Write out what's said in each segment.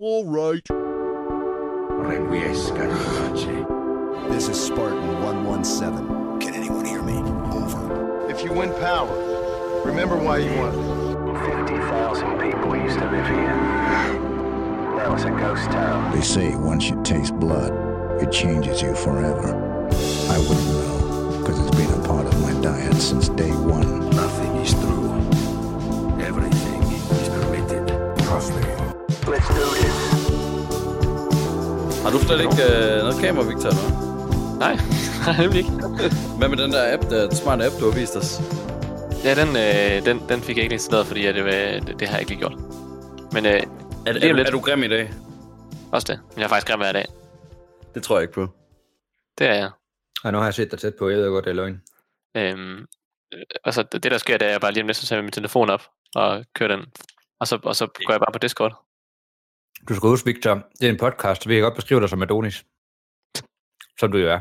All right. Requiescat in pace. This is Spartan 117. Can anyone hear me? Over. If you win power, remember why you won. 50,000 people used to live here. Now it's a ghost town. They say once you taste blood, it changes you forever. I wouldn't know, because it's been a part of my diet since day one. Nothing is true. Everything is permitted. Trust me. Let's do this. Har du slet ikke øh, noget kamera, Victor? Eller? Nej, nej, nemlig ikke. Hvad med den der app, der, den smarte app, du har vist os? Ja, den, øh, den, den fik jeg ikke installeret, fordi at det, det, det har jeg ikke lige gjort. Men øh, Er, Lige er, lidt. er du grim i dag? også det. Men jeg er faktisk grim hver dag. Det tror jeg ikke på. Det er jeg. Og nu har jeg set dig tæt på, jeg ved godt, det er løgn. Øhm, øh, altså, det, det der sker, det er, at jeg bare lige om lidt, så jeg min telefon op og kører den. Og så, og så går jeg bare på Discord. Du skal huske, Victor, det er en podcast, så vi kan godt beskrive dig som Adonis. Som du jo er.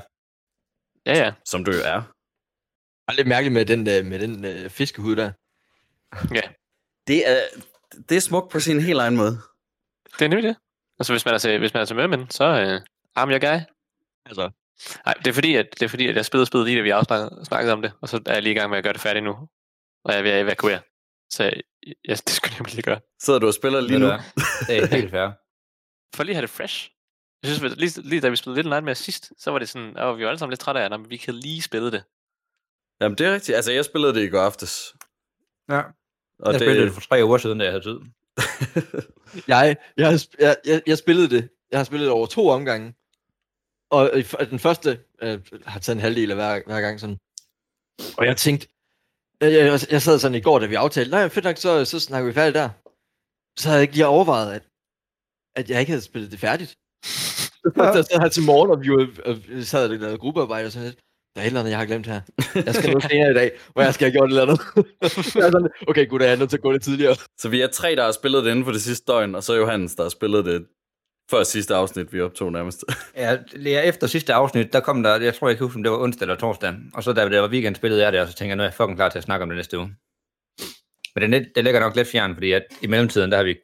Ja, ja. Som du jo er. Det er lidt mærkeligt med den, øh, med den øh, fiskehud der. Ja, Det er, det er smukt på sin helt egen måde. det er nemlig det. Altså, hvis man er til, hvis man er til mødemænd, så øh, I'm your guy. Altså, Nej, det er fordi, at, det er fordi, at jeg spillede spillet lige, da vi afsnakkede snakkede om det, og så er jeg lige i gang med at gøre det færdigt nu. Og jeg er ved at evakuere. Så jeg, jeg, det skulle jeg lige gøre. Sidder du og spiller lige nu? Det er helt fair. For lige at have det fresh. Jeg synes, at lige, lige da vi spillede Little Nightmares sidst, så var det sådan, og vi var alle sammen lidt trætte af, at vi kan lige spille det. Jamen, det er rigtigt. Altså, jeg spillede det i går aftes. Ja. Og jeg spillede det for tre uger siden, da jeg havde tid. jeg, jeg, jeg, jeg, jeg spillede det. Jeg har spillet det over to omgange. Og den første øh, har taget en halvdel af hver, hver gang sådan. Og jeg tænkte, jeg, jeg, jeg sad sådan i går, da vi aftalte, nej, fedt nok, så, så snakker vi færdigt der. Så havde jeg ikke lige overvejet, at, at jeg ikke havde spillet det færdigt. så sad her til morgen, og vi var, og vi sad og lavede gruppearbejde og sådan lidt. Der er et eller andet, jeg har glemt her. Jeg skal nå senere i dag, hvor jeg skal have gjort et eller andet. jeg er sådan, okay, gud, jeg er nødt til at gå lidt tidligere. Så vi er tre, der har spillet det inden for det sidste døgn, og så Johannes, der har spillet det før sidste afsnit, vi optog nærmest. Ja, lige efter sidste afsnit, der kom der, jeg tror jeg kan huske, om det var onsdag eller torsdag. Og så da det var weekend, spillede jeg det, og så tænkte jeg, nu er jeg fucking klar til at snakke om det næste uge. Men det, det ligger nok lidt fjern, fordi at i mellemtiden, der har vi,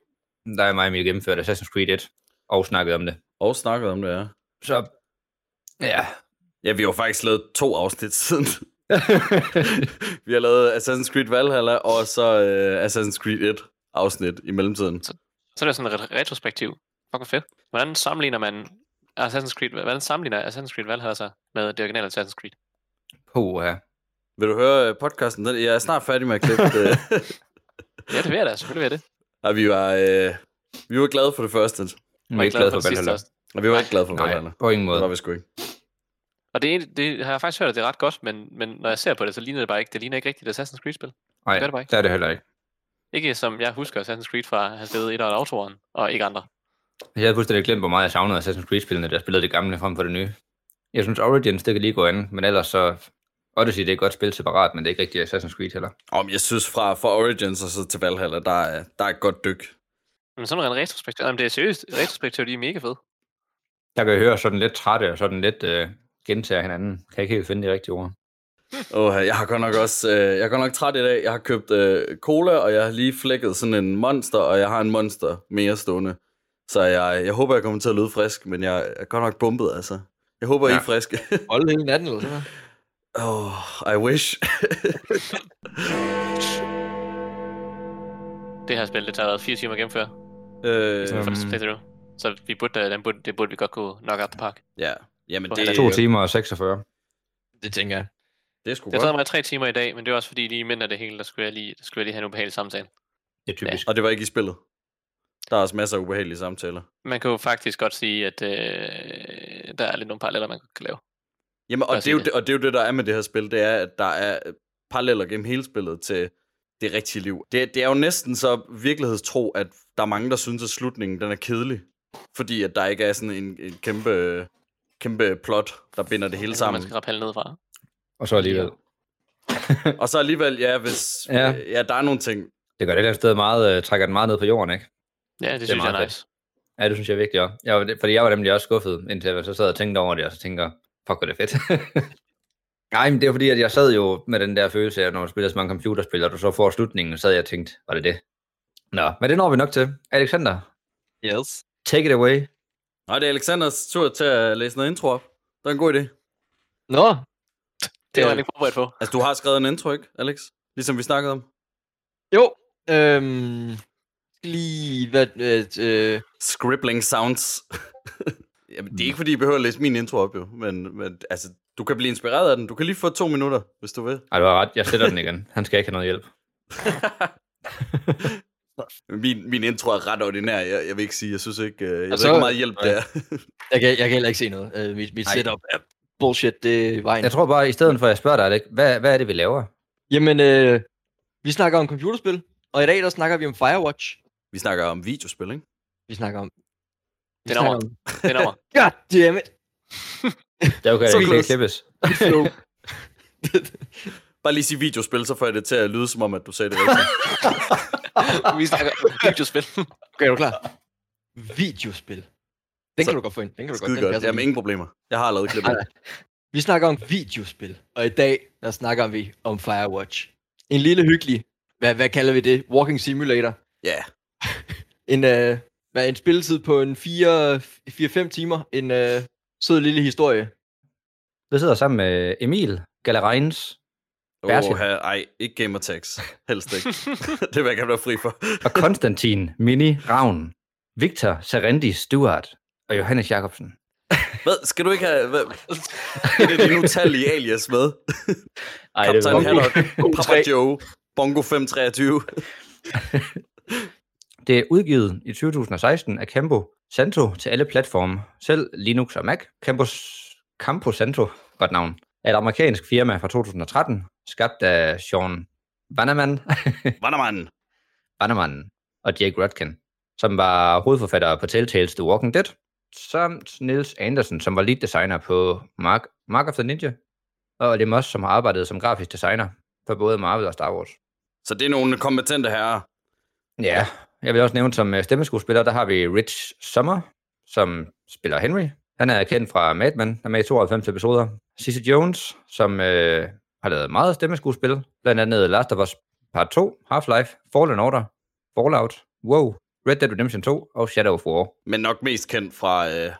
der er mig og Emil gennemført Assassin's Creed 1, og snakket om det. og snakket om det, ja. Så, ja. Ja, vi har jo faktisk lavet to afsnit siden. vi har lavet Assassin's Creed Valhalla, og så uh, Assassin's Creed 1 afsnit i mellemtiden. Så er det sådan et retrospektiv. Fuck, hvor fedt. Hvordan sammenligner man Assassin's Creed, hvordan sammenligner Assassin's Creed Valhalla sig med det originale Assassin's Creed? Puh, ja. Vil du høre øh, podcasten? Jeg er snart færdig med at klippe det. Ja, det vil jeg da. Selvfølgelig vil jeg det. og vi var, øh, vi var glade for det første, Jeg er ikke glad for det sidste Valhalla. og vi var Nej. ikke glade for Nej, Valhalla. på ingen Det måde. var vi sgu ikke. Og det, det har jeg faktisk hørt, at det er ret godt, men, men når jeg ser på det, så ligner det bare ikke. Det ligner ikke rigtigt et Assassin's Creed-spil. Nej, gør det bare ikke. det er det heller ikke. Ikke som jeg husker Assassin's Creed fra at have spillet et og autoren, og ikke andre. Jeg havde fuldstændig glemt, hvor meget jeg savnede Assassin's Creed-spillene, da jeg spillede det gamle frem for det nye. Jeg synes Origins, det kan lige gå an, men ellers så... Odyssey, det er et godt spil separat, men det er ikke rigtig Assassin's Creed heller. Om jeg synes fra, fra Origins og så til Valhalla, der er, der er et godt dyk. Men sådan en retrospektiv, jamen det er seriøst, retrospektiv, de er mega fed. Jeg kan høre sådan lidt trætte og sådan lidt øh, gentager hinanden. Kan jeg ikke helt finde de rigtige ord. Åh, jeg har godt nok også, øh, jeg er godt nok træt i dag. Jeg har købt øh, cola, og jeg har lige flækket sådan en monster, og jeg har en monster mere stående. Så jeg, jeg håber, jeg kommer til at lyde frisk, men jeg er godt nok bumpet, altså. Jeg håber, ja. I Ja. er friske. Holde hele natten, eller sådan noget. oh, I wish. Det her spil, det tager været fire timer at gennemføre. øh, playthrough. Så vi burde, øh, den burde, det burde vi godt kunne knock out the park. ja, jamen det, To timer og 46. Det tænker jeg. det er sgu Det godt. mig tre timer i dag, men det var også fordi lige minder det hele, der skulle jeg lige, der skulle jeg lige have en ubehagelig samtale. Det er typisk. Og det var ikke i spillet. Der er også masser af ubehagelige samtaler. Man kan jo faktisk godt sige, at øh, der er lidt nogle paralleller, man kan lave. Jamen, og det, er jo, det, og det er jo det, der er med det her spil, det er, at der er paralleller gennem hele spillet til det rigtige liv. Det, det er jo næsten så virkelighedstro, at der er mange, der synes, at slutningen den er kedelig. Fordi at der ikke er sådan en, en kæmpe, kæmpe plot, der binder det hele Man sammen. skal rappelle ned fra. Og så alligevel. Og så alligevel, ja, hvis, Ja. ja. der er nogle ting. Det gør det et eller andet sted meget, øh, trækker den meget ned på jorden, ikke? Ja, det, er synes jeg er meget nice. Ja, det synes jeg er vigtigt også. Jeg var, fordi jeg var nemlig også skuffet, indtil jeg så sad og tænkte over det, og så tænker, fuck, hvor er det fedt. Nej, men det er fordi, at jeg sad jo med den der følelse af, når du spiller så mange computerspil, og du så får slutningen, så sad jeg og tænkte, var det det? Nå, men det når vi nok til. Alexander, Yes. Take it away. Nej, det er Alexanders tur til at læse noget intro op. Det er en god idé. Nå, Det var Ja. jeg ikke forberedt på. Altså, du har skrevet en intro, ikke, Alex? Ligesom vi snakkede om. jo. Øhm, lige, hvad, øh, øh, Scribbling sounds. Jamen, det er ikke, fordi I behøver at læse min intro op, jo. Men, men altså, du kan blive inspireret af den. Du kan lige få to minutter, hvis du vil. Ej, du har ret. Jeg sætter den igen. Han skal ikke have noget hjælp. Min, min intro er ret ordinær. Jeg, jeg vil ikke sige, jeg synes ikke, øh, jeg Altså, ved ikke, meget hjælp det er. jeg, kan, jeg kan heller ikke se noget. Øh, mit mit setup er bullshit, det er vejen. Jeg tror bare, i stedet for at jeg spørger dig, Alex, hvad, hvad er det, vi laver? Jamen, øh, vi snakker om computerspil, og i dag der snakker vi om Firewatch. Vi snakker om videospil, ikke? Vi snakker om... Vi Det er nummer. Det er nummer. God damn it! Det er okay, Så det kan klippes. Bare lige sige videospil, så får jeg det til at lyde som om, at du sagde det rigtigt. Vi snakker om videospil. Okay, er du klar? Videospil. Den Så- kan du godt få ind. Den kan du godt. Den godt. Jamen, ingen problemer. Jeg har lavet klippet. Vi snakker om videospil, og i dag der snakker vi om Firewatch. En lille hyggelig, hvad, hvad kalder vi det? Walking Simulator. Ja. En, øh, hvad, en spilletid på en 4-5 timer. En øh, sød lille historie. Vi sidder sammen med Emil Gallereins Åh, oh, ej, ikke gamertags. Helst ikke. det vil jeg gerne være fri for. og Konstantin Mini Ravn, Victor Serendi Stewart og Johannes Jacobsen. Hvad? Skal du ikke have... Hvad? Er det din utallige alias med? Ej, Kaptajn Haddock, Papa. Joe, Bongo 523. Det er udgivet i 2016 af Campo Santo til alle platforme, selv Linux og Mac. Campos, Campo Santo, godt navn, er et amerikansk firma fra 2013, skabt af Sean Bannerman, Vandermanden. Bannerman og Jake Rudkin, som var hovedforfatter på Telltales The Walking Dead, samt Nils Anderson, som var lead designer på Mark, Mark of the Ninja, og Lee Moss, som har arbejdet som grafisk designer for både Marvel og Star Wars. Så det er nogle kompetente herrer. Ja, jeg vil også nævne som øh, stemmeskuespiller, der har vi Rich Sommer, som spiller Henry. Han er kendt fra Mad Men, der er med i 92 episoder. Cissy Jones, som øh, har lavet meget stemmeskuespil, blandt andet Last of Us Part 2, Half-Life, Fallen Order, Fallout, WoW, Red Dead Redemption 2 og Shadow of War. Men nok mest kendt fra, øh,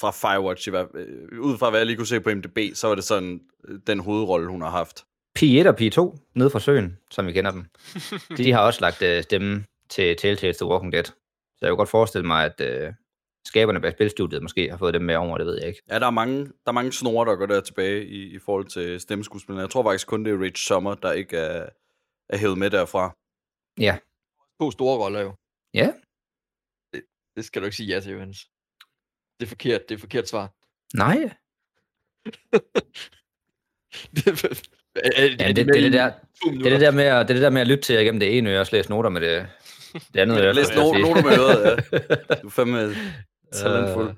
fra Firewatch. Øh, ud fra hvad jeg lige kunne se på MDB, så var det sådan øh, den hovedrolle, hun har haft. P1 og P2, nede fra søen, som vi kender dem. De har også lagt øh, stemme til Telltale The Walking Dead. Så jeg kunne godt forestille mig, at øh, skaberne bag spilstudiet måske har fået dem med over, det ved jeg ikke. Ja, der er mange, der er mange snore, der går der tilbage i, i forhold til stemmeskuespillerne. Jeg tror faktisk kun, det er Rich Sommer, der ikke er, er hævet med derfra. Ja, To store roller jo. Ja. Det, det skal du ikke sige ja til, Johannes. Det er forkert. Det er forkert svar. nej. det, er, Ja, det, det, det, der, det, er det, der med at, det er det der med at lytte til igennem det ene øre og slæse noter med det, det andet øre. Læs no- noter med øret, ja. Du er fandme talentfuld. Øh,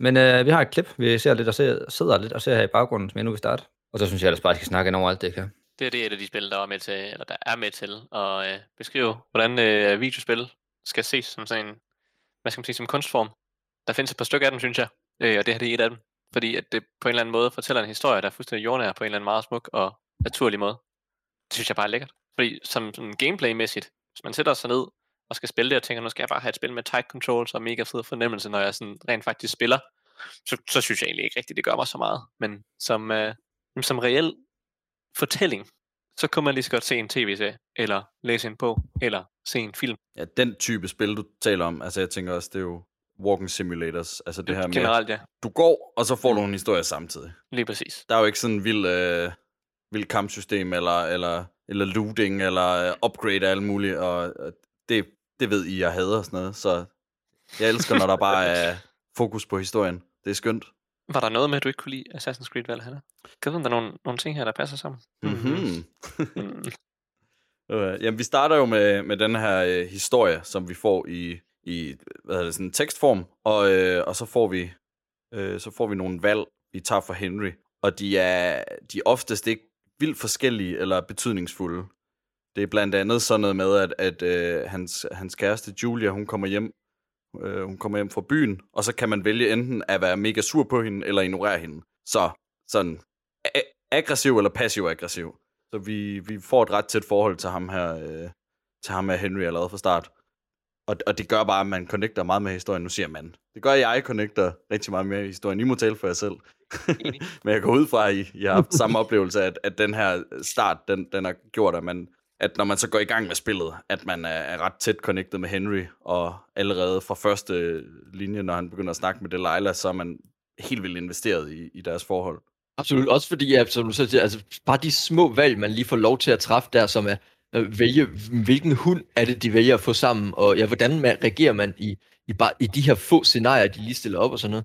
Men øh, vi har et klip, vi ser lidt og ser, sidder lidt og ser her i baggrunden, som jeg nu vil starte. Og så synes jeg ellers bare, at skal snakke ind over alt det, kan. Det er det et af de spil, der er med til, eller der er med til at øh, beskrive, hvordan øh, videospil skal ses som sådan en, hvad skal man sige, som kunstform. Der findes et par stykker af dem, synes jeg, øh, og det her det er et af dem. Fordi at det på en eller anden måde fortæller en historie, der er fuldstændig jordnær på en eller anden meget smuk og naturlig måde. Det synes jeg bare er lækkert. Fordi som sådan gameplay-mæssigt, hvis man sætter sig ned og skal spille det, og tænker, nu skal jeg bare have et spil med tight controls og mega fed fornemmelse, når jeg sådan rent faktisk spiller, så, så synes jeg egentlig ikke rigtigt, det gør mig så meget. Men som, øh, som reel fortælling, så kunne man lige så godt se en tv-serie, eller læse en bog, eller se en film. Ja, den type spil, du taler om, altså jeg tænker også, det er jo walking simulators. Altså det her med, Generelt, ja. du går, og så får du en historie samtidig. Lige præcis. Der er jo ikke sådan en vild, øh, vild kampsystem, eller, eller, eller looting, eller øh, upgrade af alt muligt, og det, det ved I, jeg hader sådan noget, så jeg elsker, når der bare er fokus på historien. Det er skønt. Var der noget med, at du ikke kunne lide Assassin's Creed Valhalla? Kan du der er nogle, nogle ting her, der passer sammen? Mm-hmm. Mm. Øh, jamen, vi starter jo med, med den her øh, historie, som vi får i, i hvad hedder det, sådan en tekstform, og, øh, og så, får vi, øh, så får vi nogle valg, vi tager for Henry, og de er, de er oftest ikke vildt forskellige eller betydningsfulde. Det er blandt andet sådan noget med, at, at øh, hans, hans kæreste Julia, hun kommer hjem øh, hun kommer hjem fra byen, og så kan man vælge enten at være mega sur på hende, eller ignorere hende. Så sådan aggressiv eller passiv-aggressiv. Så vi, vi får et ret tæt forhold til ham her, øh, til ham her Henry allerede fra start. Og, og det gør bare, at man connecter meget med historien. Nu siger man. Det gør, at jeg connecter rigtig meget med historien. I må tale for jer selv. Men jeg går ud fra, at I, I har haft samme oplevelse, at, at den her start, den, den har gjort, at man, at når man så går i gang med spillet, at man er, er ret tæt connected med Henry, og allerede fra første linje, når han begynder at snakke med Delilah, så er man helt vildt investeret i, i deres forhold. Absolut, også fordi, ja, som du så siger, altså, bare de små valg, man lige får lov til at træffe der, som er at vælge, hvilken hund er det, de vælger at få sammen, og ja, hvordan man, reagerer man i, i, bare, i de her få scenarier, de lige stiller op og sådan noget.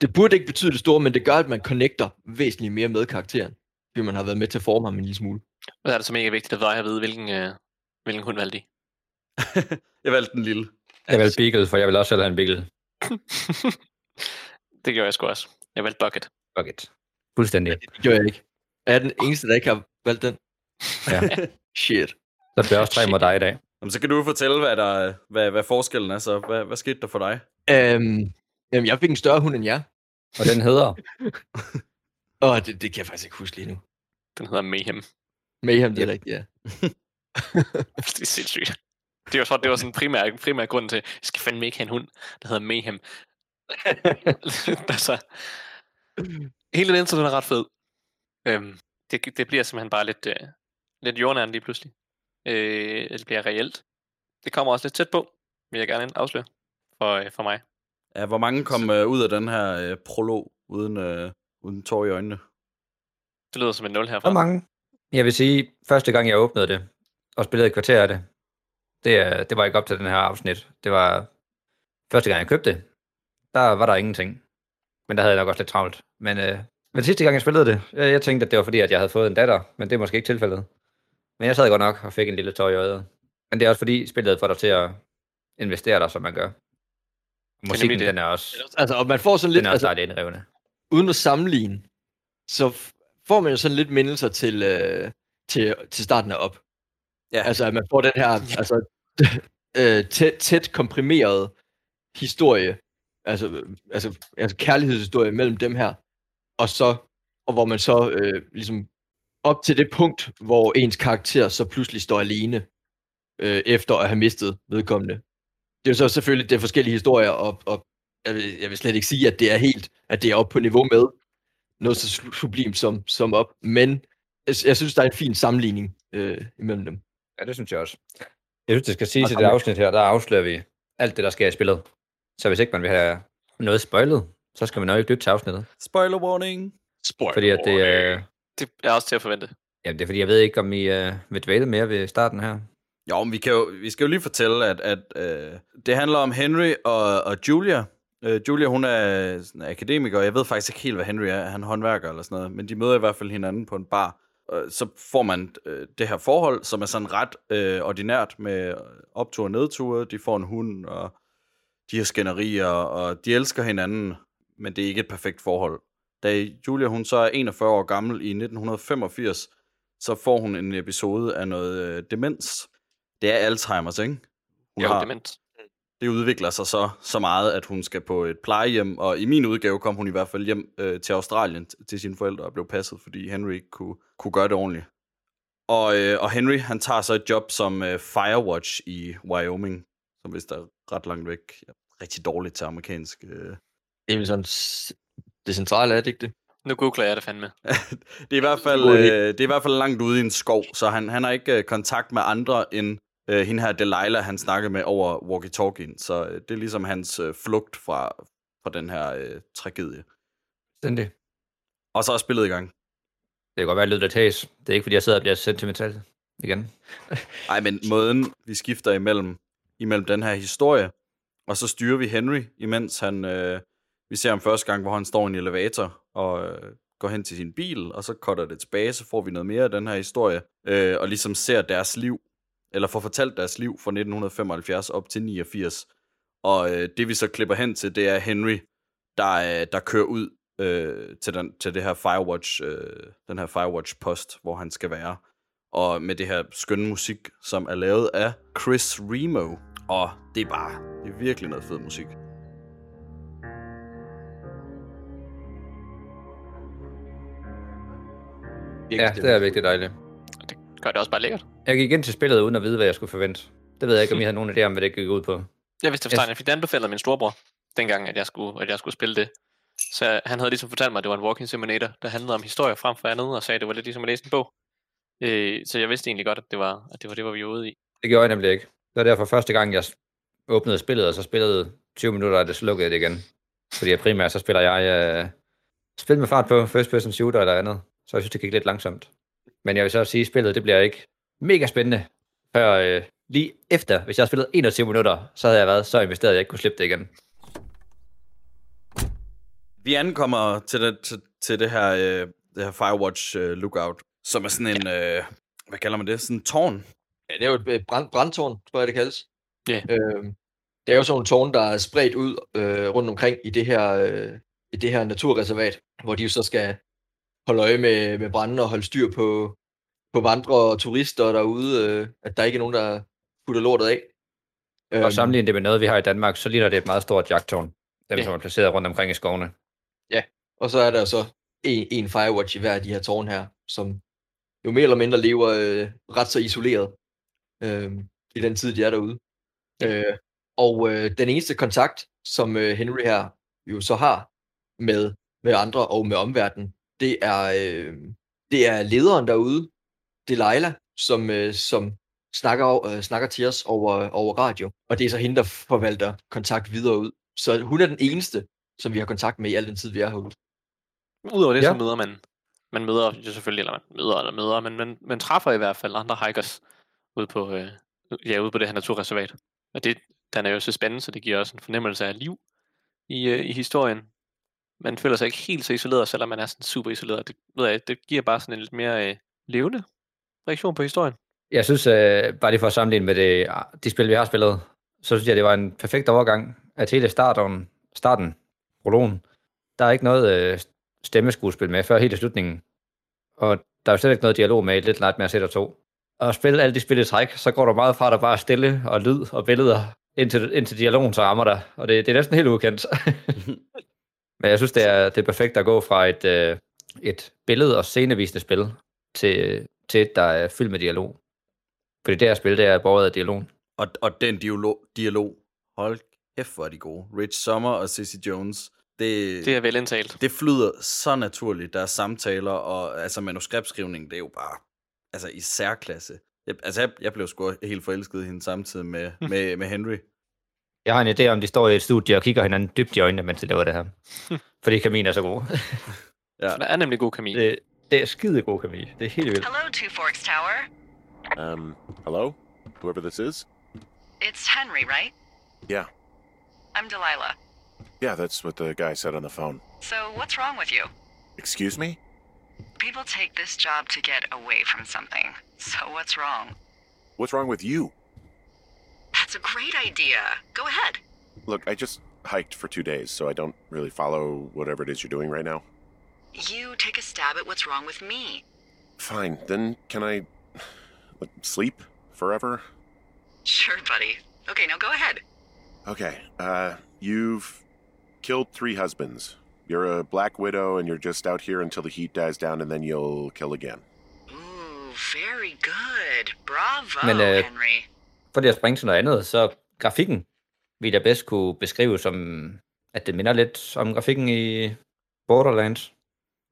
Det burde ikke betyde det store, men det gør, at man connecter væsentligt mere med karakteren, fordi man har været med til at forme ham en lille smule. Og er det så mega vigtigt at dig at vide, hvilken, øh, hvilken hund valgte I. jeg valgte den lille. Jeg valgte Beagle, for jeg vil også selv have en Beagle. det gjorde jeg sgu også. Jeg valgte Bucket. Bucket. Fuldstændig. Det gjorde jeg ikke. Jeg er den eneste, der ikke har valgt den. Ja. Shit. Så bliver også tre mod dig i dag. Jamen, så kan du fortælle, hvad, der, hvad, hvad forskellen er. Så hvad, hvad skete der for dig? Øhm, jamen, jeg fik en større hund end jer. Og den hedder? Åh, oh, det, det kan jeg faktisk ikke huske lige nu. Den hedder Mayhem. Mayhem, det er rigtigt, ja. det er sindssygt. Det var, det var sådan en primær, primær grund til, at jeg skal fandme ikke have en hund, der hedder Mayhem. altså, hele den er ret fed. Øhm, det, det bliver simpelthen bare lidt, øh, lidt jordnæren lige pludselig. Øh, det bliver reelt. Det kommer også lidt tæt på, vil jeg gerne afsløre for, øh, for mig. Ja, hvor mange kom øh, ud af den her øh, prolog uden, øh, uden tår i øjnene? Det lyder som en nul herfra. Hvor mange? Jeg vil sige, første gang jeg åbnede det, og spillede et kvarter af det, det, det var ikke op til den her afsnit. Det var første gang jeg købte det, der var der ingenting. Men der havde jeg nok også lidt travlt. Men, øh, men sidste gang jeg spillede det, jeg, jeg tænkte, at det var fordi, at jeg havde fået en datter, men det er måske ikke tilfældet. Men jeg sad godt nok og fik en lille tår i øjet. Men det er også fordi, spillet får dig til at investere dig, som man gør. Musikken, den er også... Altså, og man får sådan lidt... Den er også altså, indrevne. Uden at sammenligne, så får man jo sådan lidt mindelser til, øh, til, til starten af op. Ja. Altså, at man får den her altså, øh, tæt, tæt komprimeret historie, altså, altså, altså kærlighedshistorie mellem dem her, og så, og hvor man så øh, ligesom op til det punkt, hvor ens karakter så pludselig står alene, øh, efter at have mistet vedkommende. Det er jo så selvfølgelig det er forskellige historier, og, og jeg, vil, jeg vil slet ikke sige, at det er helt, at det er oppe på niveau med noget så sublimt som, som op, men jeg, jeg synes, der er en fin sammenligning øh, imellem dem. Ja, det synes jeg også. Jeg synes, det skal sige til det afsnit her, der afslører vi alt det, der sker i spillet. Så hvis ikke man vil have noget spoilet, så skal man nok ikke lytte til afsnittet. Spoiler warning. Spoiler Fordi at det, warning. øh, det er også til at forvente. Jamen, det er fordi, jeg ved ikke, om I øh, vil dvæle mere ved starten her. Jo, men vi, kan jo, vi skal jo lige fortælle, at, at øh, det handler om Henry og, og Julia. Øh, Julia, hun er sådan, akademiker, og jeg ved faktisk ikke helt, hvad Henry er. Han er håndværker eller sådan noget, men de møder i hvert fald hinanden på en bar. Øh, så får man øh, det her forhold, som er sådan ret øh, ordinært med øh, optur og nedture. De får en hund, og de har skænderier, og de elsker hinanden, men det er ikke et perfekt forhold. Da Julia hun så er 41 år gammel i 1985, så får hun en episode af noget øh, demens. Det er Alzheimer's, ikke? Hun Jo, har, dement. det udvikler sig så, så meget, at hun skal på et plejehjem, og i min udgave kom hun i hvert fald hjem øh, til Australien t- til sine forældre og blev passet, fordi Henry ikke kunne, kunne gøre det ordentligt. Og, øh, og Henry, han tager så et job som øh, Firewatch i Wyoming, som vist er ret langt væk. Ja, rigtig dårligt til amerikansk. Øh. Det er sådan det centrale, er det ikke det? Nu googler jeg det fandme. det, er i hvert fald, øh, det er i hvert fald langt ude i en skov, så han, han har ikke øh, kontakt med andre end øh, hende her Delilah, han snakker med over walkie-talkien. Så øh, det er ligesom hans øh, flugt fra, fra den her øh, tragedie. Stændig. Og så er spillet i gang. Det kan godt være, at lydet er tages. Det er ikke, fordi jeg sidder og bliver sentimental igen. Nej, men måden, vi skifter imellem, imellem den her historie, og så styrer vi Henry, imens han, øh, vi ser ham første gang, hvor han står i en elevator og øh, går hen til sin bil, og så cutter det tilbage, så får vi noget mere af den her historie, øh, og ligesom ser deres liv, eller får fortalt deres liv fra 1975 op til 89. Og øh, det vi så klipper hen til, det er Henry, der, øh, der kører ud øh, til, den, til det her Firewatch, øh, den her Firewatch-post, hvor han skal være og med det her skønne musik, som er lavet af Chris Remo. Og det er bare, det er virkelig noget fed musik. Ja, det er virkelig dejligt. Gør det også bare lækkert. Jeg gik ind til spillet uden at vide, hvad jeg skulle forvente. Det ved jeg ikke, om I har nogen idé om, hvad det gik ud på. Jeg vidste jeg fik det anbefalet af min storebror, dengang, at jeg skulle, at jeg skulle spille det. Så han havde ligesom fortalt mig, at det var en walking simulator, der handlede om historie frem for andet, og sagde, at det var lidt ligesom at læse en bog. Øh, så jeg vidste egentlig godt, at det var, at det var det, var vi var ude i. Det gjorde jeg nemlig ikke. Det var derfor første gang, jeg åbnede spillet, og så spillede 20 minutter, og det slukkede det igen. Fordi jeg primært så spiller jeg uh, spil med fart på, first person shooter eller andet. Så jeg synes, det gik lidt langsomt. Men jeg vil så sige, at spillet det bliver ikke mega spændende, før uh, lige efter, hvis jeg har spillet 21 minutter, så havde jeg været så investeret, at jeg ikke kunne slippe det igen. Vi ankommer til det, til, til det her, øh, det her Firewatch øh, Lookout, som er sådan en, øh, hvad kalder man det, sådan en tårn. Ja, det er jo et øh, brand, brandtårn, tror jeg, det kaldes. Ja. Øhm, det er jo sådan nogle tårne, der er spredt ud øh, rundt omkring i det her øh, i det her naturreservat, hvor de jo så skal holde øje med, med branden og holde styr på, på vandre og turister derude, øh, at der ikke er nogen, der putter lortet af. Øhm, Og sammenligne det med noget, vi har i Danmark, så ligner det et meget stort jagttårn. Dem, Ja. som er placeret rundt omkring i skovene. Og så er der så en, en Firewatch i hver af de her tårn her, som jo mere eller mindre lever øh, ret så isoleret øh, i den tid, de er derude. Øh, og øh, den eneste kontakt, som øh, Henry her jo så har med, med andre og med omverdenen, det er, øh, det er lederen derude, Delilah, som, øh, som snakker, øh, snakker til os over, over radio. Og det er så hende, der forvalter kontakt videre ud. Så hun er den eneste, som vi har kontakt med i al den tid, vi er herude. Udover det, ja. så møder man, man møder jo selvfølgelig, eller man møder eller møder, men man, man træffer i hvert fald andre hikers ude på, øh, ja, ude på det her naturreservat. Og det, den er jo så spændende, så det giver også en fornemmelse af liv i, øh, i historien. Man føler sig ikke helt så isoleret, selvom man er sådan super isoleret. Det, ved jeg, det giver bare sådan en lidt mere øh, levende reaktion på historien. Jeg synes, øh, bare lige for at sammenligne med det, de spil, vi har spillet, så synes jeg, det var en perfekt overgang at hele starten, starten prologen. Der er ikke noget øh, stemmeskuespil med før helt i slutningen. Og der er jo slet ikke noget dialog med i lidt Nightmare City 2. Og at spille alle de spil i træk, så går du meget fra, at der bare er stille og lyd og billeder, indtil, indtil dialogen så rammer dig. Og det, det er næsten helt ukendt. Men jeg synes, det er, det er perfekt at gå fra et, øh, et billede- og scenevisende spil til, til et, der er fyldt med dialog. Fordi det her spil, det er båret af dialogen. Og, og den dialog, dialog, hold kæft, hvor er de gode. Rich Sommer og Sissy Jones, det, Det er velindtalt. det flyder så naturligt. Der er samtaler, og altså manuskriptskrivning, det er jo bare altså i særklasse. Jeg, altså jeg, jeg blev sgu helt forelsket i hende samtidig med, med, med Henry. Jeg har en idé om, de står i et studie og kigger hinanden dybt i øjnene, mens de laver det her. Fordi kemien er så god. Ja. For der er nemlig god kemi. det, det er skide god kemi. Det er helt vildt. Hello, Two Forks Tower. Um, hello? Whoever this is? It's Henry, right? Yeah. I'm Delilah. Yeah, that's what the guy said on the phone. So, what's wrong with you? Excuse me? People take this job to get away from something. So, what's wrong? What's wrong with you? That's a great idea. Go ahead. Look, I just hiked for two days, so I don't really follow whatever it is you're doing right now. You take a stab at what's wrong with me. Fine, then can I like, sleep forever? Sure, buddy. Okay, now go ahead. Okay, uh, you've killed three husbands. You're a black widow, and you're just out here until the heat dies down, and then you'll kill again. Ooh, very good. Bravo, Men, Henry. For det at springe til noget andet, så grafikken vil jeg bedst kunne beskrive som, at det minder lidt om grafikken i Borderlands.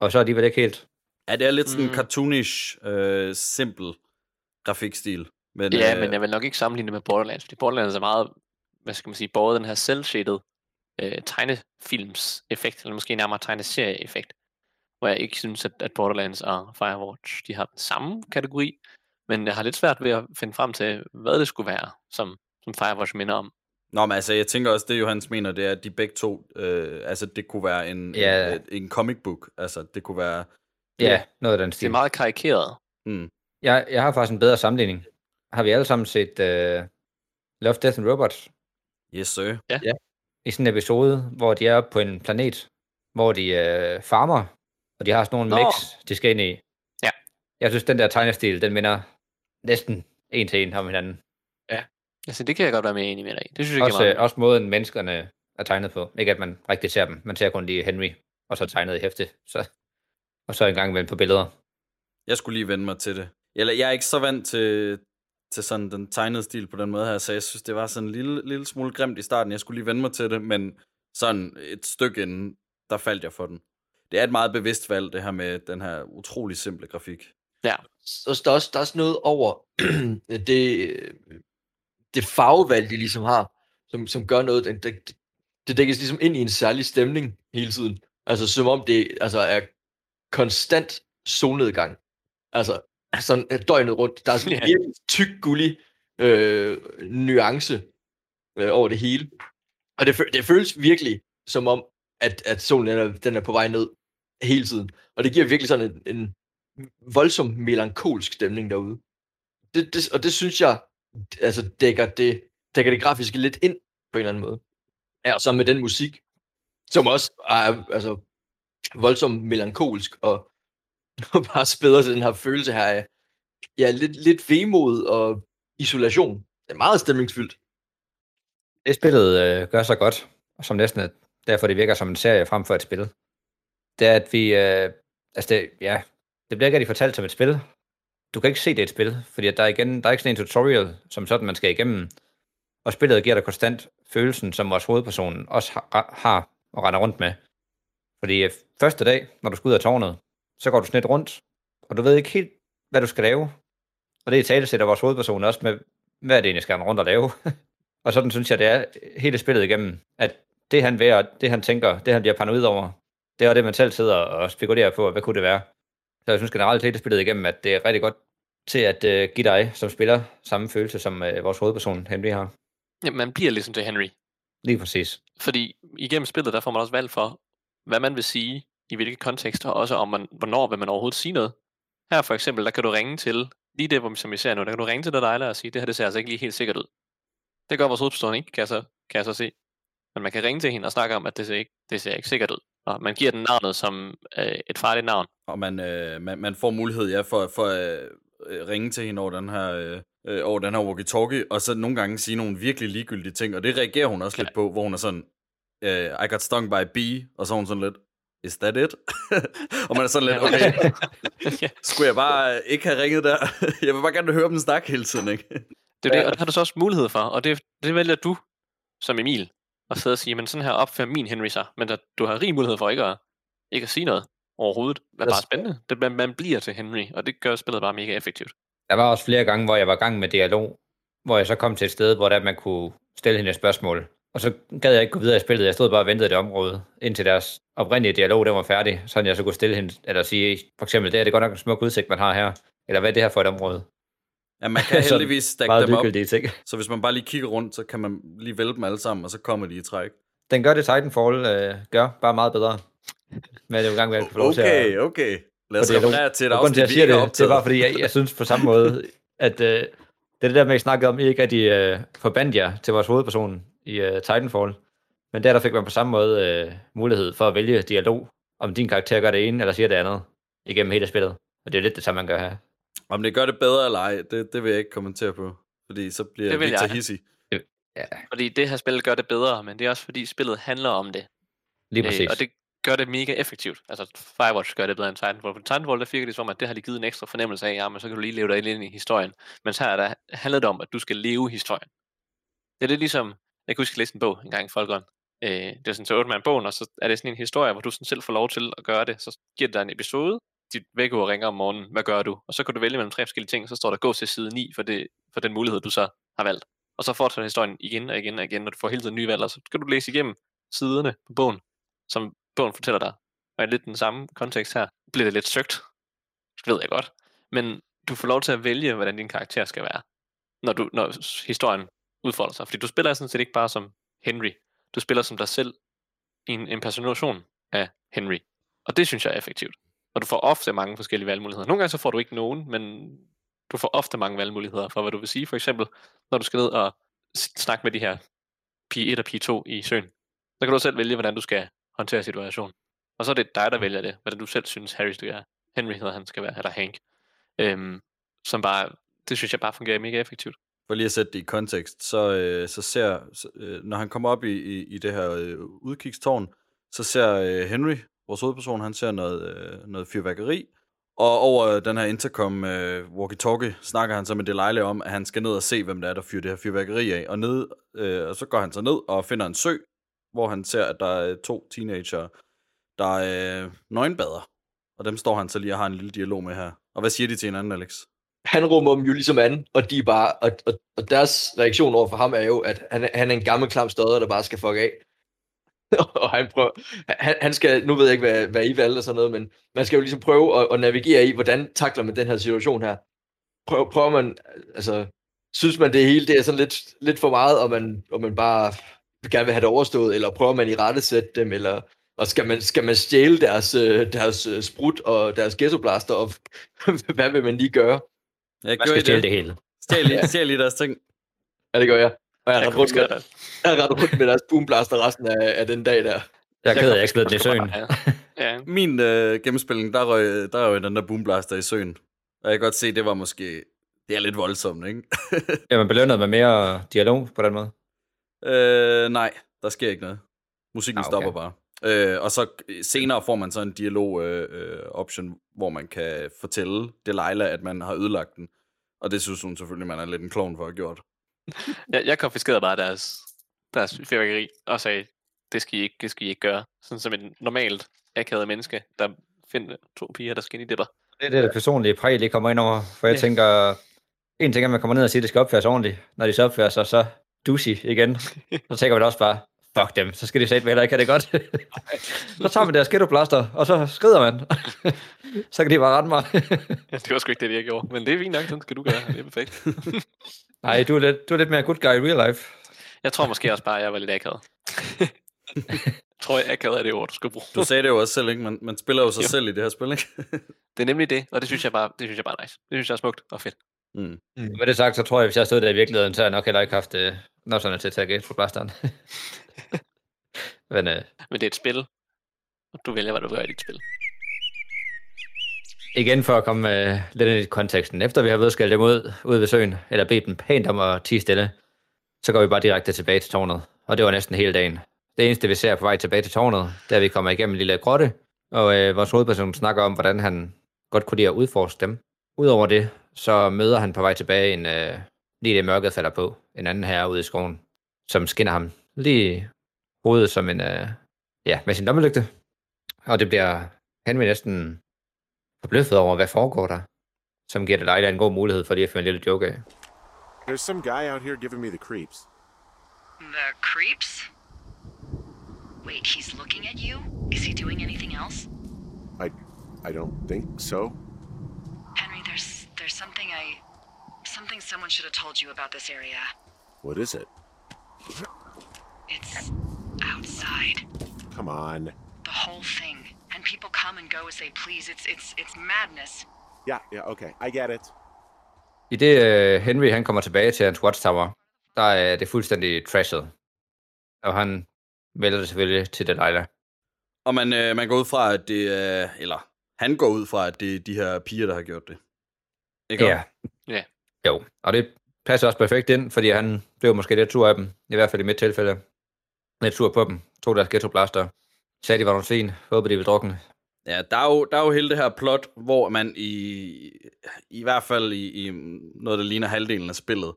Og så er de vel ikke helt... Ja, det er lidt sådan en Mm. cartoonish, øh, simpel grafikstil. Men, Ja, øh, men jeg vil nok ikke sammenligne det med Borderlands, fordi Borderlands er meget, hvad skal man sige, båret den her cel-shaded øh, tegnefilms-effekt, eller måske nærmere tegneserie-effekt, hvor jeg ikke synes, at, at Borderlands og Firewatch, de har den samme kategori, men jeg har lidt svært ved at finde frem til, hvad det skulle være, som, som Firewatch minder om. Nå, men altså, jeg tænker også, det Johannes mener, det er, at de begge to, øh, altså, det kunne være en, Ja. en, en comic book. Altså, det kunne være... Ja, noget af den Det stil. er meget karikeret. Hmm. Jeg, jeg har faktisk en bedre sammenligning. Har vi alle sammen set uh, Love, Death and Robots? Yes, sir. I sådan en episode, hvor de er oppe på en planet, hvor de uh, farmer, og de har sådan nogle Nå. mix, de skal ind i. Ja. Jeg synes, den der tegnestil, den minder næsten en til en om hinanden. Altså, det kan jeg godt være med enig med dig i. Det synes jeg Også, meget. også måden menneskerne er tegnet på. Ikke at man rigtig ser dem. Man ser kun lige Henry, og så tegnet i hæfte. Så, og så en gang imellem på billeder. Jeg skulle lige vende mig til det. Eller jeg er ikke så vant til, til sådan den tegnede stil på den måde her, så jeg synes, det var sådan en lille, lille smule grimt i starten. Jeg skulle lige vende mig til det, men sådan et stykke inden, der faldt jeg for den. Det er et meget bevidst valg, det her med den her utrolig simple grafik. Ja. Så der er også, der er også noget over det, det farvevalg, de ligesom har, som, som gør noget, det, det, det dækkes ligesom ind i en særlig stemning hele tiden. Altså som om det altså, er konstant solnedgang. Altså sådan døgnet rundt. Der er sådan en Ja. virkelig tyk gullig øh, nuance øh, over det hele. Og det, det føles virkelig som om, at, at solen den er, den er på vej ned hele tiden. Og det giver virkelig sådan en, en voldsom melankolsk stemning derude. Det, det, og det synes jeg, altså dækker det, dækker det grafiske lidt ind på en eller anden måde. Ja, og så med den musik, som også er altså, voldsomt melankolsk og, og bare spæder til den her følelse her af ja, lidt, lidt vemod og isolation. Det er meget stemningsfyldt. Det spillet øh, gør så godt, og som næsten er derfor det virker som en serie frem for et spil, det er, at vi, øh, altså det, ja, det bliver ikke rigtig fortalt som et spil. Du kan ikke se det er et spil, fordi at der, er igen, der er ikke sådan en tutorial, som sådan man skal igennem. Og spillet giver dig konstant følelsen, som vores hovedperson også har, har og render rundt med. Fordi øh, første dag, når du skal ud af tårnet, så går du sådan lidt rundt, og du ved ikke helt, hvad du skal lave. Og det er tale sætter vores hovedperson også med, hvad er det egentlig skal han rundt og lave. og sådan synes jeg, det er hele spillet igennem, at det han værer, det han tænker, det han bliver paranoid over, det er det, man selv sidder og spekulerer på, hvad kunne det være. Så jeg synes generelt hele spillet igennem, at det er rigtig godt til at uh, give dig, som spiller, samme følelse, som uh, vores hovedperson Henry har. Ja, man bliver ligesom til Henry. Lige præcis. Fordi igennem spillet, der får man også valg for, hvad man vil sige, i hvilke kontekster, og også om man, hvornår vil man overhovedet sige noget. Her for eksempel, der kan du ringe til, lige det, hvor- som vi ser nu, der kan du ringe til Delilah og sige, det her det ser altså ikke lige helt sikkert ud. Det gør vores hovedperson ikke, kan jeg, så, kan jeg så se. Men man kan ringe til hende og snakke om, at det ser ikke, det ser ikke sikkert ud. Og man giver den navnet som øh, et farligt navn. Og man, øh, man, man får mulighed ja, for, for at øh, ringe til hende over den her, øh, øh, over den her walkie-talkie, og så nogle gange sige nogle virkelig ligegyldige ting, og det reagerer hun også lidt på, hvor hun er sådan, øh, I got stung by a bee, og så er hun sådan lidt, is that it? og man er sådan lidt, okay, skulle jeg bare ikke have ringet der? jeg vil bare gerne høre dem snakke hele tiden, ikke? Det er det, og det har du så også mulighed for, og det, det vælger du som Emil at sidde og sige, men sådan her opfører min Henry sig, men at du har rig mulighed for ikke at, ikke at sige noget overhovedet. Det er bare spændende. Det, man, man bliver til Henry, og det gør spillet bare mega effektivt. Der var også flere gange, hvor jeg var i gang med dialog, hvor jeg så kom til et sted, hvor der man kunne stille hende et spørgsmål. Og så gad jeg ikke gå videre i spillet. Jeg stod bare og ventede i det område, indtil deres oprindelige dialog den var færdig, så jeg så kunne stille hende, eller sige, for eksempel, det er det godt nok en smuk udsigt, man har her. Eller hvad er det her for et område? Ja, man kan heldigvis stakke meget dem op, ting. så hvis man bare lige kigger rundt, så kan man lige vælge dem alle sammen, og så kommer de i træk. Den gør det Titanfall øh, gør, bare meget bedre. Men det er jo gang med at få lov til at... Okay, okay. Lad os referere til et Og grunden til, afsnit, at jeg siger det, det optaget. var, fordi jeg, jeg synes på samme måde, at øh, det er det der med, at I snakkede om, I ikke rigtig øh, forbandt jer til vores hovedperson i øh, Titanfall. Men der, der fik man på samme måde øh, mulighed for at vælge dialog, om din karakter gør det ene, eller siger det andet, igennem hele spillet. Og det er lidt det samme, man gør her. Om det gør det bedre eller ej, det, det vil jeg ikke kommentere på. Fordi så bliver Det Victor jeg. hissig. Ja, Fordi det her spil gør det bedre, men det er også fordi spillet handler om det. lige præcis. Øh, og det gør det mega effektivt. Altså Firewatch gør det bedre end Titanfall. For Titanfall, der virker det som, at det har lige givet en ekstra fornemmelse af, ja, men så kan du lige leve dig ind i historien. Men her er der, handler det om, at du skal leve historien. Det er lidt ligesom, jeg kan huske, at jeg læste en bog en gang i Folkeren. Øh, det er sådan, så åbner man bogen, og så er det sådan en historie, hvor du sådan selv får lov til at gøre det. Så giver det dig en episode, dit vækkeur ringer om morgenen, hvad gør du? Og så kan du vælge mellem tre forskellige ting, så står der gå til side 9 for, det, for den mulighed, du så har valgt. Og så fortsætter historien igen og igen og igen, og du får hele tiden nye valg, og så kan du læse igennem siderne på bogen, som bogen fortæller dig. Og i lidt den samme kontekst her, bliver det lidt søgt, det ved jeg godt. Men du får lov til at vælge, hvordan din karakter skal være, når, du, når historien udfolder sig. Fordi du spiller sådan set ikke bare som Henry, du spiller som dig selv i en impersonation af Henry. Og det synes jeg er effektivt. Og du får ofte mange forskellige valgmuligheder. Nogle gange så får du ikke nogen, men du får ofte mange valgmuligheder for, hvad du vil sige. For eksempel, når du skal ned og snakke med de her pige 1 og pige 2 i søen, så kan du selv vælge, hvordan du skal håndtere situationen. Og så er det dig, der vælger det, hvordan du selv synes, Harry skal være. Henry hedder han skal være, eller Hank. Øhm, som bare, det synes jeg bare fungerer mega effektivt. For lige at sætte det i kontekst, så, øh, så ser, så, øh, når han kommer op i, i, i det her øh, udkigstårn, så ser øh, Henry, vores hovedperson, han ser noget, øh, noget fyrværkeri, Og over øh, den her intercom øh, walkie-talkie snakker han så med Delilah om, at han skal ned og se, hvem der er, der fyrer det her fyrværkeri af. Og, ned, øh, og så går han så ned og finder en sø, hvor han ser, at der er øh, to teenager, der er nøgenbader. Og dem står han så lige og har en lille dialog med her. Og hvad siger de til hinanden, Alex? Han rummer dem jo ligesom anden, og, de er bare, og, og, og deres reaktion over for ham er jo, at han, han er en gammel klam stodder, der bare skal fuck af og han prøver, han, han skal, nu ved jeg ikke, hvad, hvad I valgte og sådan noget, men man skal jo ligesom prøve at, at navigere i, hvordan takler man den her situation her. Prøver, prøver man, altså, synes man det hele, det er sådan lidt, lidt for meget, og man, og man bare gerne vil have det overstået, eller prøver man i rette sætte dem, eller og skal man, skal man stjæle deres, øh, deres øh, sprut og deres ghettoblaster, og hvad vil man lige gøre? Jeg Man skal stjæle det hele. Stjæl lige, stjæl lige deres ting. Ja, det gør jeg. Og jeg har Jeg ret rundt, kunne med, jeg har ret rundt med deres boomblaster resten af, af den dag der. Jeg er ked af, at jeg ikke smed den i søen. Ja. ja. Min øh, gennemspilning, der røg, der røg den der boomblaster i søen. Og jeg kan godt se, det var måske... Det er lidt voldsomt, ikke? Ja, man belønner med mere dialog på den måde. øh, nej, der sker ikke noget. Musikken Ah, okay. okay. stopper bare. Øh, og så senere får man så en dialog-option, øh, hvor man kan fortælle Delilah, at man har ødelagt den. Og det synes hun selvfølgelig, man er lidt en klovn for at have gjort. Jeg, jeg konfiskerede bare deres, deres fyrværkeri og sagde, det skal I ikke, det skal I ikke gøre. Sådan som et normalt akavet menneske, der finder to piger, der skal ind i dipper. Det er det, det personlige præg, det kommer ind over. For jeg Ja. tænker, en ting er, at man kommer ned og siger, at det skal opføres ordentligt. Når de så opfører sig, så douchey igen. Så tænker man også bare, fuck dem, så skal de sætte heller ikke have det godt. så tager man deres ghettoblaster, og så skrider man. så kan de bare rette mig. Ja, det var sgu ikke det, jeg gjorde. Men det er fint nok, sådan skal du gøre. Det er perfekt. Nej, du er, lidt, du er lidt mere good guy i real life. Jeg tror måske også bare, at jeg var lidt akavet. jeg tror, jeg akavet er det ord, du skal bruge. Du sagde det jo også selv, ikke? Man, man spiller jo sig Jo. selv i det her spil, ikke? Det er nemlig det, og det synes jeg bare, det synes jeg bare er nice. Det synes jeg er smukt og fedt. mm. Med det sagt, så tror jeg, hvis jeg stod der i virkeligheden, så har jeg nok heller ikke haft øh, nosserne til at tage ghettoblasteren. Men øh, Men det er et spil, og du vælger, hvad du gør i dit spil. igen for at komme øh, lidt ind i konteksten. Efter vi har vedskældt dem ud, ud ved søen, eller bedt dem pænt om at tige stille, så går vi bare direkte tilbage til tårnet. Og det var næsten hele dagen. Det eneste, vi ser på vej tilbage til tårnet, det er, vi kommer igennem en lille grotte, og øh, vores hovedperson snakker om, hvordan han godt kunne lide at udforske dem. Udover det, så møder han på vej tilbage en, øh, lige det mørket falder på, en anden herre ude i skoven, som skinner ham lige hovedet som en, øh, ja, med sin lommelygte. Og det bliver Henry næsten forbløffet over, hvad foregår der, som giver Delilah en god mulighed for lige at få en lille joke af. There's some guy out here giving me the creeps. The creeps? Wait, he's looking at you? Is he doing anything else? I, I don't think so. Henry, there's there's something I something someone should have told you about this area. What is it? It's outside. Come on. The whole thing. And people come and go as they please. It's it's it's madness. Yeah, yeah, okay. I get it. I det uh, Henry han kommer tilbage til hans watchtower, der er det fuldstændig trashet. Og han vælger det selvfølgelig til Delilah. Og man, øh, man går ud fra, at det er... Eller han går ud fra, at det er de her piger, der har gjort det. Ikke? Ja. Ja. Jo, og det passer også perfekt ind, fordi han blev måske lidt sur af dem, i hvert fald i mit tilfælde. Lidt sur på dem, tog deres ghettoblaster, sagde de var nogle svin, håbede de ville drukne. Ja, der er, jo, der er jo hele det her plot, hvor man i, i hvert fald i, i noget, der ligner halvdelen af spillet,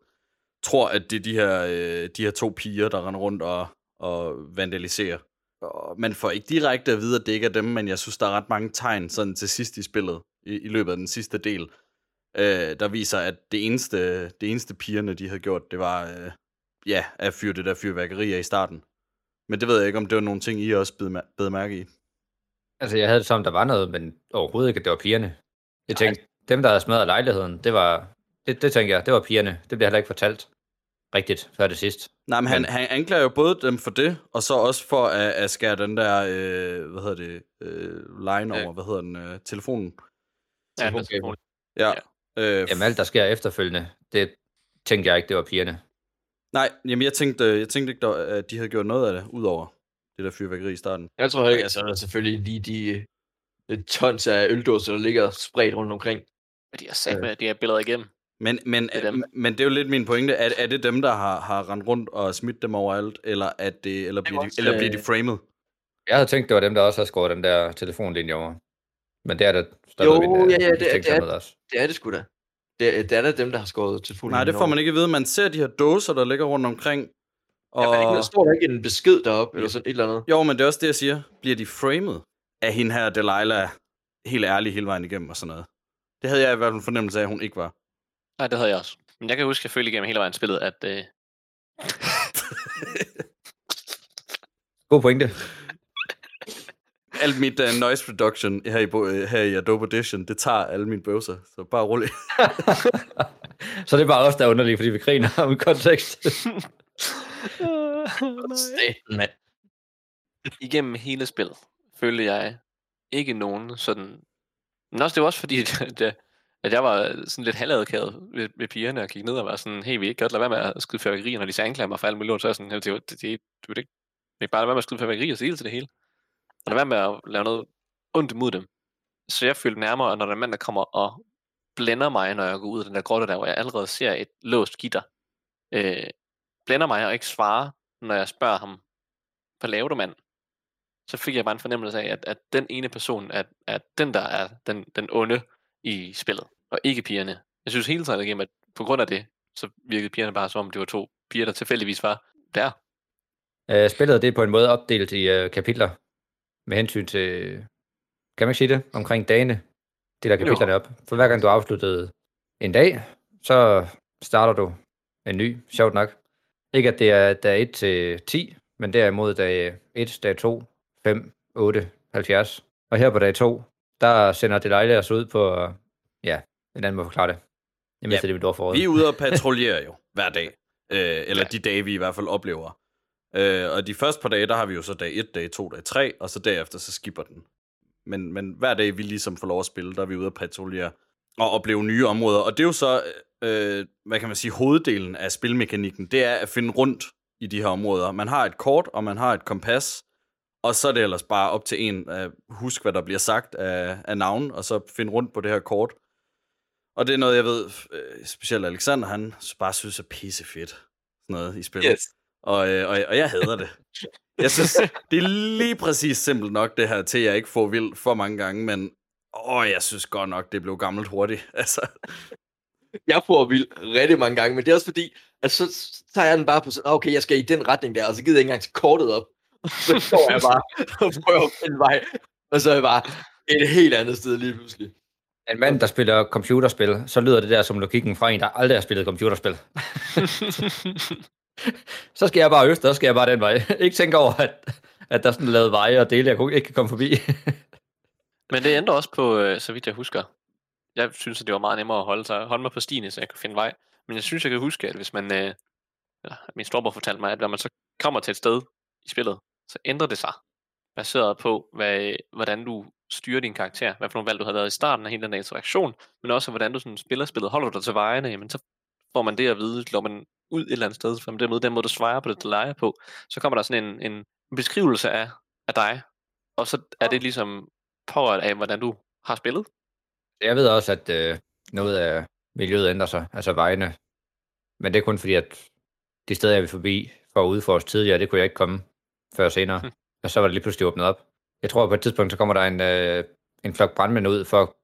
tror, at det er de her, øh, de her to piger, der render rundt og, og vandaliserer. Og man får ikke direkte at vide, at det ikke er dem, men jeg synes, der er ret mange tegn sådan til sidst i spillet, i, i løbet af den sidste del, øh, der viser, at det eneste, det eneste pigerne, de havde gjort, det var øh, ja, at fyre det der fyrværkeri af i starten. Men det ved jeg ikke, om det var nogle ting, I også bed, mærke i. Altså, jeg havde det som, der var noget, men overhovedet ikke, at det var pigerne. Jeg tænkte, dem, der havde smadret lejligheden, det var, det, det tænkte jeg, det var pigerne. Det bliver heller ikke fortalt rigtigt før det sidst. Nej, men han, han anklager jo både dem for det, og så også for at, at skære den der, øh, hvad hedder det, øh, line over, Ja. hvad hedder den, øh, telefonen. Ja, Telefonkabel. Ja. Ja. Øh, Jamen, alt, der sker efterfølgende, det tænkte jeg ikke, det var pigerne. Nej, jamen jeg tænkte, jeg tænkte ikke, der- at de havde gjort noget af det, udover det der fyrværkeri i starten. Jeg tror ikke, altså, der er selvfølgelig lige de øh, tons af øldåser, der ligger spredt rundt omkring. Men de har sat med de her billeder igennem. Men, men, Det er men det er jo lidt min pointe. Er, er det dem, der har, har rendt rundt og smidt dem overalt, eller, er det, eller, bliver, de, eller bliver de øh, framed? Jeg havde tænkt, det var dem, der også har skåret den der telefonlinje over. Men det er der Jo, øh, ja, ja, det, er- mistænksomhed det, er, også. det er det sgu da. Det, er- det er da dem, der har skåret til fuld Nej, det får man ikke at vide. Man ser de her dåser, der ligger rundt omkring. Og... Ja, men ikke, der står der ikke en besked deroppe, eller sådan et eller andet. Jo, men det er også det, jeg siger. Bliver de framed af hende her, Delilah, helt ærlig hele vejen igennem og sådan noget? Det havde jeg i hvert fald en fornemmelse af, at hun ikke var. Nej, det havde jeg også. Men jeg kan huske, at jeg følte igennem hele vejen spillet, at... Øh, God pointe. Alt mit uh, noise reduction her i, uh, her i Adobe Audition, det tager alle mine bøvser. Så bare rolig. Så det er bare os, der er underlige, fordi vi griner om kontekst. Staten, mand. igennem hele spillet følte jeg ikke nogen sådan... Men også det var også fordi, at, at, jeg var sådan lidt halvadkavet ved, ved pigerne og gik ned og var sådan, hey, vi ikke godt lade være med at skyde fyrværkeri, når de så anklager mig for alt muligt lort, så er jeg sådan, det, det, det, det, du vil ikke, vi ikke bare lade være med at skyde fyrværkeri og sige det til det hele. Og lad være med at lave noget ondt mod dem. Så jeg følte nærmere, når der er mand, der kommer og blænder mig, når jeg går ud af den der grotte der, hvor jeg allerede ser et låst gitter, øh, blænder mig og ikke svarer, når jeg spørger ham, hvad laver du, mand? Så fik jeg bare en fornemmelse af, at, at den ene person er, er den, der er den, den onde i spillet, og ikke pigerne. Jeg synes hele tiden igennem, at på grund af det, så virkede pigerne bare som om, det var to piger, der tilfældigvis var der. Øh, spillet det er på en måde opdelt i øh, kapitler med hensyn til, kan man ikke sige det, omkring dagene, deler kapitlerne op. For hver gang du har afsluttet en dag, så starter du en ny, sjovt nok. Ikke at det er dag 1 til 10, men derimod dag 1, dag 2, 5, 8, 70. Og her på dag 2, der sender det dejligt os ud på, ja, en anden måde forklare det. Jeg mister ja, det mit ord for Vi er ude og patruljere jo hver dag. Øh, eller ja. de dage, vi i hvert fald oplever. Øh, og de første par dage, der har vi jo så dag 1, dag 2, dag 3, og så derefter så skipper den. Men, men hver dag, vi ligesom får lov at spille, der er vi ude at patruljere og opleve nye områder. Og det er jo så, øh, hvad kan man sige, hoveddelen af spilmekanikken, det er at finde rundt i de her områder. Man har et kort, og man har et kompas, og så er det ellers bare op til en at huske, hvad der bliver sagt af, af navn, og så finde rundt på det her kort. Og det er noget, jeg ved, øh, specielt Alexander, han bare synes er pisse fedt. sådan noget i spillet. Yes. Og, øh, og, og jeg hader det. Jeg synes, det er lige præcis simpelt nok det her, til at jeg ikke får vildt for mange gange, men åh, jeg synes godt nok, det blev gammelt hurtigt. Altså, Jeg får vild rigtig mange gange, men det er også fordi, at så tager jeg den bare på sådan, okay, jeg skal i den retning der, og så gider jeg ikke engang til kortet op. Så står jeg bare og prøver at finde vej, og så er jeg bare et helt andet sted lige pludselig. En mand, der spiller computerspil, så lyder det der som logikken fra en, der aldrig har spillet computerspil. så skal jeg bare øst, og så skal jeg bare den vej. ikke tænke over, at, at der er sådan lavet veje og dele, jeg kunne- ikke kan komme forbi. Men det ændrer også på, øh, så vidt jeg husker. Jeg synes, at det var meget nemmere at holde, sig, holde mig på stien, så jeg kunne finde vej. Men jeg synes, jeg kan huske, at hvis man... Øh, eller, min storbror fortalte mig, at når man så kommer til et sted i spillet, så ændrer det sig. Baseret på, hvad, hvordan du styrer din karakter. Hvad for nogle valg du har lavet i starten af hele den interaktion. Men også, hvordan du sådan spiller spillet. Holder du dig til vejene, jamen, så får man det at vide. når man ud et eller andet sted, for den måde, den måde du svarer på det, du leger på, så kommer der sådan en, en beskrivelse af, af dig. Og så er det ligesom påret af, hvordan du har spillet. Jeg ved også, at øh, noget af miljøet ændrer sig, altså vejene. Men det er kun fordi, at de steder, jeg vil forbi for at udforske tidligere, det kunne jeg ikke komme før senere. Hm. Og så var det lige pludselig åbnet op. Jeg tror, at på et tidspunkt, så kommer der en, øh, en flok brandmænd ud for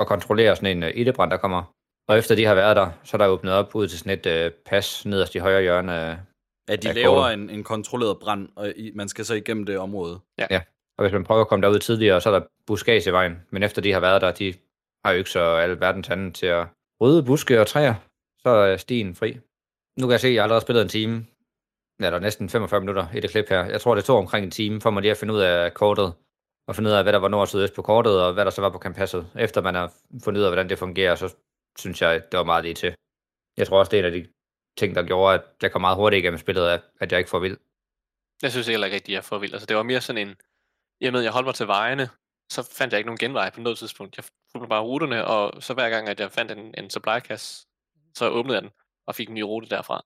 at kontrollere sådan en øh, ildebrand, der kommer. Og efter de har været der, så er der åbnet op ud til sådan et øh, pas nederst i højre hjørne af, at de af laver kortet. en, en kontrolleret brand, og i, man skal så igennem det område. Og hvis man prøver at komme derud tidligere, så er der buskage i vejen. Men efter de har været der, de har jo ikke så alle verdens anden til at rydde buske og træer, så er stien fri. Nu kan jeg se, at jeg har allerede spillet en time. Ja, der er næsten 45 minutter i det klip her. Jeg tror, det tog omkring en time for mig lige at finde ud af kortet. Og finde ud af, hvad der var nord og sydøst på kortet, og hvad der så var på kompasset. Efter man har fundet ud af, hvordan det fungerer, så synes jeg, det var meget lige til. Jeg tror også, det er en af de ting, der gjorde, at jeg kom meget hurtigt igennem spillet, at- at jeg ikke får vild. Jeg synes heller ikke rigtig, jeg er for vild. Altså, det var mere sådan en... I og med, at jeg holdt mig til vejene, så fandt jeg ikke nogen genvej på noget tidspunkt. Jeg fulgte bare ruterne, og så hver gang, at jeg fandt en, en supply-kasse, så åbnede jeg den og fik en ny rute derfra.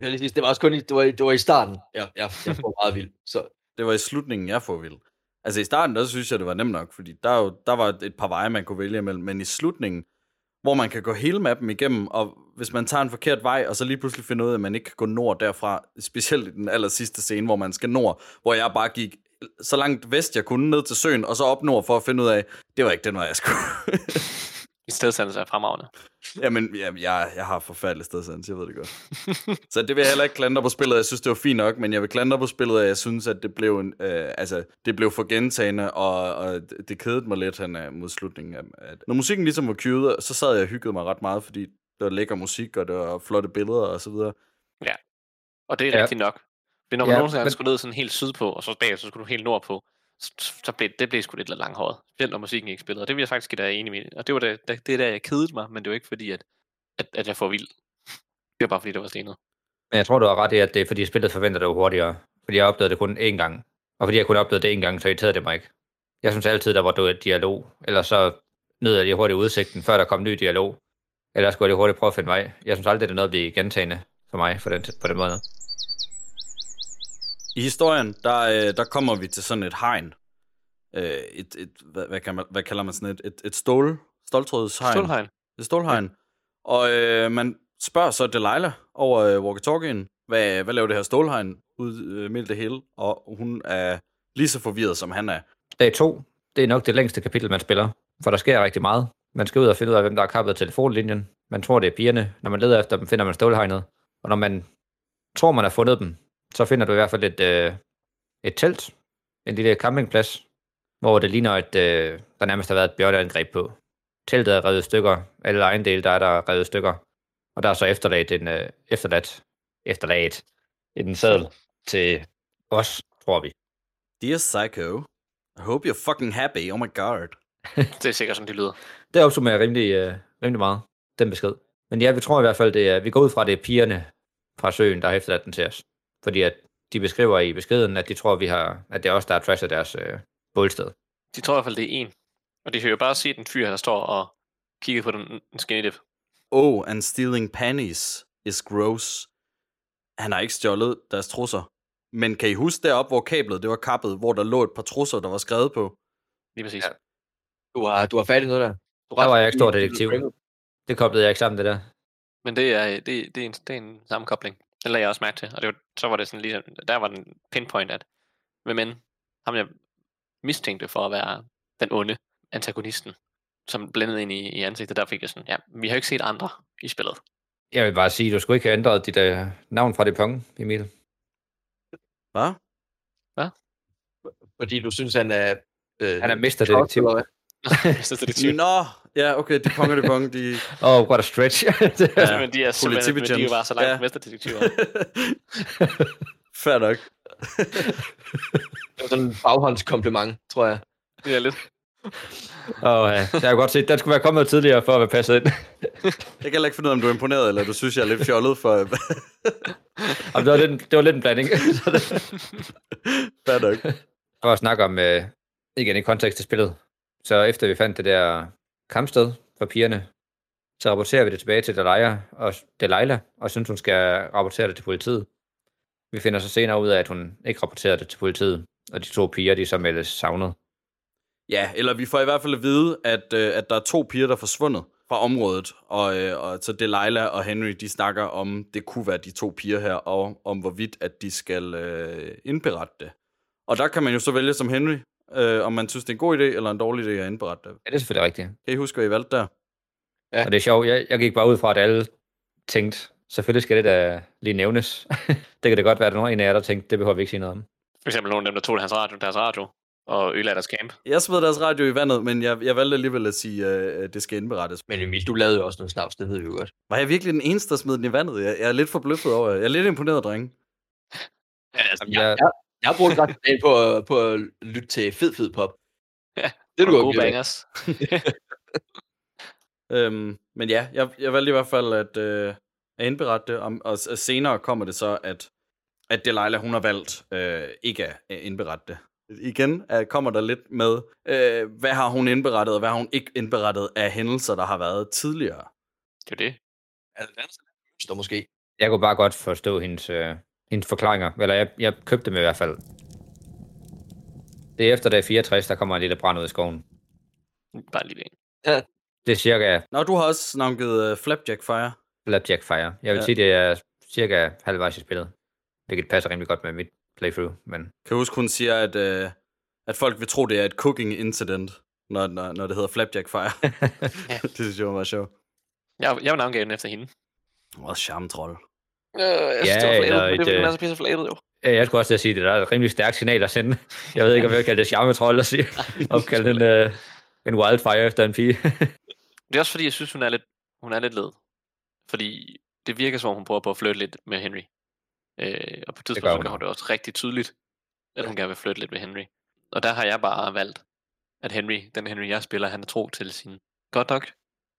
Jeg lige sige, Det var også kun i, det var, i- det var i starten, ja, jeg, jeg får meget vild. Så Det var i slutningen, jeg får vild. Altså i starten, der synes jeg, det var nemt nok, fordi der, er jo, der var et par veje, man kunne vælge imellem, men i slutningen, hvor man kan gå hele mappen igennem, og hvis man tager en forkert vej, og så lige pludselig finder ud af, at man ikke kan gå nord derfra, specielt i den aller sidste scene, hvor man skal nord, hvor jeg bare gik så langt vest, jeg kunne, ned til søen, og så op nord for at finde ud af, det var ikke den vej, jeg skulle. I stedsandelse er fremragende. Jamen, jamen jeg, jeg har forfærdelig stedsans, jeg ved det godt. så det vil jeg heller ikke klandre på spillet. Jeg synes, det var fint nok, men jeg vil klandre på spillet, at jeg synes, at det blev, en, øh, altså, det blev for gentagende, og, og det kedede mig lidt hen øh, mod slutningen. Af, at, når musikken ligesom var cued, så sad jeg og hyggede mig ret meget, fordi det var lækker musik, og det var flotte billeder og så videre. Ja, og det er Ja. rigtigt nok. Men når man Ja, nogensinde men- men... skulle ned sådan helt sydpå, og så bagefter så skulle du helt nordpå, så, blev, det blev sgu lidt langhåret. Specielt når musikken ikke spillede, og det vil jeg faktisk give dig enig med. Og det var det, det, det der, jeg kedede mig, men det var ikke fordi, at, at, at jeg får vild. Det var bare fordi, det var stenet. Men jeg tror, du har ret i, at det er fordi spillet forventer det hurtigere. Fordi jeg opdagede det kun én gang. Og fordi jeg kun opdagede det én gang, så irriterede det mig ikke. Jeg synes altid, der var dårlig dialog. Eller så nød jeg lige hurtigt udsigten, før der kom ny dialog. Eller skulle jeg lige hurtigt prøve at finde vej. Jeg synes aldrig, det er noget, vi gentagende for mig for den, på den måde. I historien, der, øh, der kommer vi til sådan et hegn. Øh, et, et, hvad, hvad, kan man, hvad kalder man sådan et, et, et stål, ståltrådshegn. Stålhegn. Et stålhegn. Og øh, man spørger så Delilah over øh, walkie-talkien, hvad, hvad laver det her stålhegn ud øh, midt i det hele? Og hun er lige så forvirret, som han er. Dag 2, det er nok det længste kapitel, man spiller. For der sker rigtig meget. Man skal ud og finde ud af, hvem der har kappet telefonlinjen. Man tror, det er pigerne. Når man leder efter dem, finder man stålhegnet. Og når man tror, man har fundet dem, så finder du i hvert fald et, øh, et telt. En lille campingplads, hvor det ligner, at øh, der nærmest har været et bjørneangreb på. Teltet er revet i stykker. Alle ejendele, der er der revet i stykker. Og der er så efterladt en, øh, efterladt, efterladt en sadel til os, tror vi. Dear Psycho, I hope you're fucking happy. Oh my god. Det er sikkert, som det lyder. Det opsummerer rimelig, øh, rimelig meget, den besked. Men ja, vi tror i hvert fald, det er, vi går ud fra, at det er pigerne fra søen, der har efterladt den til os. Fordi at de beskriver i beskeden, at de tror, vi har, at det er os, der har trashet deres øh, bålsted. De tror i hvert fald, det er en. Og de hører jo bare se den fyr, der står og kigger på den en skinny dip. Oh, and stealing panties is gross. Han har ikke stjålet deres trusser. Men kan I huske deroppe, hvor kablet det var kappet, hvor der lå et par trusser, der var skrevet på? Lige præcis. Ja. Du har, du har fat i noget der. Du Der var jeg ikke stor detektiv. Det koblede jeg ikke sammen, det der. Men det er, det, det, er en, det er en sammenkobling. Det lagde jeg også mærke til. Og det var, så var det sådan lige, der var den pinpoint, at hvem end ham jeg mistænkte for at være den onde antagonisten, som blændede ind i, i ansigtet, der fik jeg sådan, ja, vi har jo ikke set andre i spillet. Jeg vil bare sige, du skulle ikke have ændret dit øh, navn fra det pong, Emil. Hvad? Fordi du synes, han er... Øh, Han er mesterdetektiv. eller hvad? Nå, ja, okay, de konger, de pong, de... Åh, oh, what a stretch. Det er- Ja, men de er simpelthen, men de er bare så langt Ja. mesterdetektiver. Fair nok. Det var sådan en baghåndskompliment, tror jeg. Det er lidt. Åh, ja. Jeg har godt set, den skulle være kommet tidligere for at være passet ind. Jeg kan heller ikke finde ud af, om du er imponeret, eller du synes, jeg er lidt fjollet for... Og det, var lidt, det var lidt en blanding. Det- Fair nok. For at snakke om, øh, igen i kontekst til spillet, så efter vi fandt det der kampsted for pigerne, så rapporterer vi det tilbage til Delilah og, Delilah, og synes, hun skal rapportere det til politiet. Vi finder så senere ud af, at hun ikke rapporterede det til politiet, og de to piger, de så meldes savnet. Ja, eller vi får i hvert fald at vide, at, øh, at der er to piger, der er forsvundet fra området, og, øh, og så Delilah og Henry, de snakker om, det kunne være de to piger her, og om hvorvidt, at de skal øh, indberette det. Og der kan man jo så vælge som Henry, øh, om man synes, det er en god idé, eller en dårlig idé at indberette det. Ja, det er selvfølgelig rigtigt. Kan I huske, hvad I valgte der? Ja. Og det er sjovt, jeg, jeg gik bare ud fra, at alle tænkte, selvfølgelig skal det da lige nævnes. det kan det godt være, at der er en af jer, der tænkte, det behøver vi ikke sige noget om. For eksempel nogle af dem, der tog deres radio, deres radio og ødelagde deres camp. Jeg smed deres radio i vandet, men jeg, jeg valgte alligevel at sige, øh, at det skal indberettes. Men Emil, du lavede jo også noget snavs, det ved vi jo godt. Var jeg virkelig den eneste, der smed den i vandet? Jeg, jeg er lidt forbløffet over Jeg er lidt imponeret, drenge. Ja, altså, Jeg, jeg, jeg, har brugt ret dagen på, at- på at lytte til fed, fed pop. Ja, det er du og godt gode bangers. Øhm, men ja, jeg, jeg valgte i hvert fald at, øh, at indberette det, om, og s- senere kommer det så, at, at Delilah, hun har valgt øh, ikke at indberette det. Igen øh, kommer der lidt med, øh, hvad har hun indberettet, og hvad har hun ikke indberettet af hændelser, der har været tidligere. Det er jo det. Altså, måske. jeg kunne bare godt forstå hendes, øh, hendes forklaringer. Eller jeg, jeg købte dem i hvert fald. Det er efter dag 64, der kommer en lille brand ud i skoven. Bare lige en. Det er cirka Nå, du har også navngivet uh, Flapjack Fire. Flapjack Fire. Jeg vil Ja. ja. sige, det er cirka halvvejs i spillet. Hvilket passer rimelig godt med mit playthrough. Men Kan jeg huske, hun siger, at, øh, at folk vil tro, det er et cooking incident. når, når, når det hedder Flapjack Fire. det synes jeg var meget sjovt. Jeg, jeg var navngav den efter hende. Også charmetrold. Øh, jeg synes, Ja, det var men det et, er øh, masser pisse flabet, jo. Ja, jeg skulle også til at sige, det der er et rimelig stærkt signal at sende. Jeg ved ikke, om jeg vil kalde det charmetrold at sige. Opkalde en, uh, en wildfire efter en pige. Det er også fordi, jeg synes, hun er lidt, hun er lidt led. Fordi det virker som om, hun prøver på at flytte lidt med Henry. Øh, og på et tidspunkt, gør så hun gør hun det også rigtig tydeligt, at hun gerne vil flytte lidt med Henry. Og der har jeg bare valgt, at Henry, den Henry, jeg spiller, han er tro til sin godt nok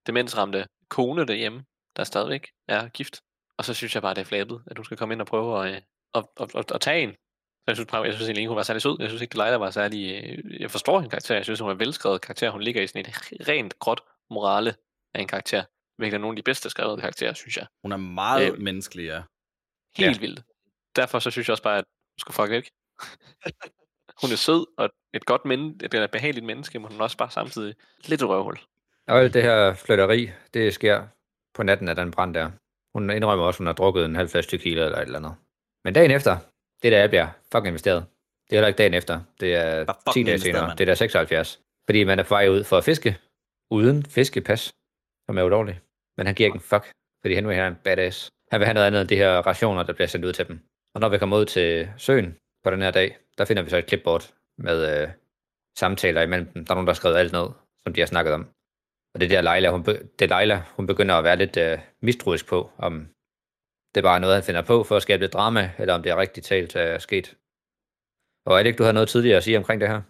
demensramte kone derhjemme, der stadigvæk er gift. Og så synes jeg bare, det er flabet, at hun skal komme ind og prøve at, øh, at, at, at, at tage en. Så jeg synes, bare- jeg synes egentlig ikke, hun var særlig sød. Jeg synes ikke, Delilah var særlig... øh, Jeg forstår hendes karakter. Jeg synes, hun er en velskrevet karakter. Hun ligger i sådan et rent gråt morale af en karakter. Hvilket er nogle af de bedste skrevede karakterer, synes jeg. Hun er meget Øh, menneskelig, ja. Helt ja. vildt. Derfor så synes jeg også bare, at hun skal fuck væk. hun er sød og et godt men, et et behageligt menneske, men hun er også bare samtidig lidt røvhul. Og alt det her flytteri, det sker på natten af den brand der. Hun indrømmer også, at hun har drukket en halv flaske tequila eller et eller andet. Men dagen efter, det er der, bliver fucking investeret. Det er heller ikke dagen efter. Det er Bare 10 fucking dage senere. mand. Det er der 76. Fordi man er på vej ud for at fiske, uden fiskepas, som er ulovligt. Men han giver ikke en fuck, fordi Henry han er en badass. Han vil have noget andet end de her rationer, der bliver sendt ud til dem. Og når vi kommer ud til søen på den her dag, der finder vi så et clipboard med øh, samtaler imellem dem. Der er nogen, der har skrevet alt ned, som de har snakket om. Og det er der Leila, hun, be- det er Leila, hun begynder at være lidt øh, mistroisk på, om det er bare noget, han finder på for at skabe lidt drama, eller om det er rigtigt talt er sket. Og er det ikke, du har noget tidligere at sige omkring det her?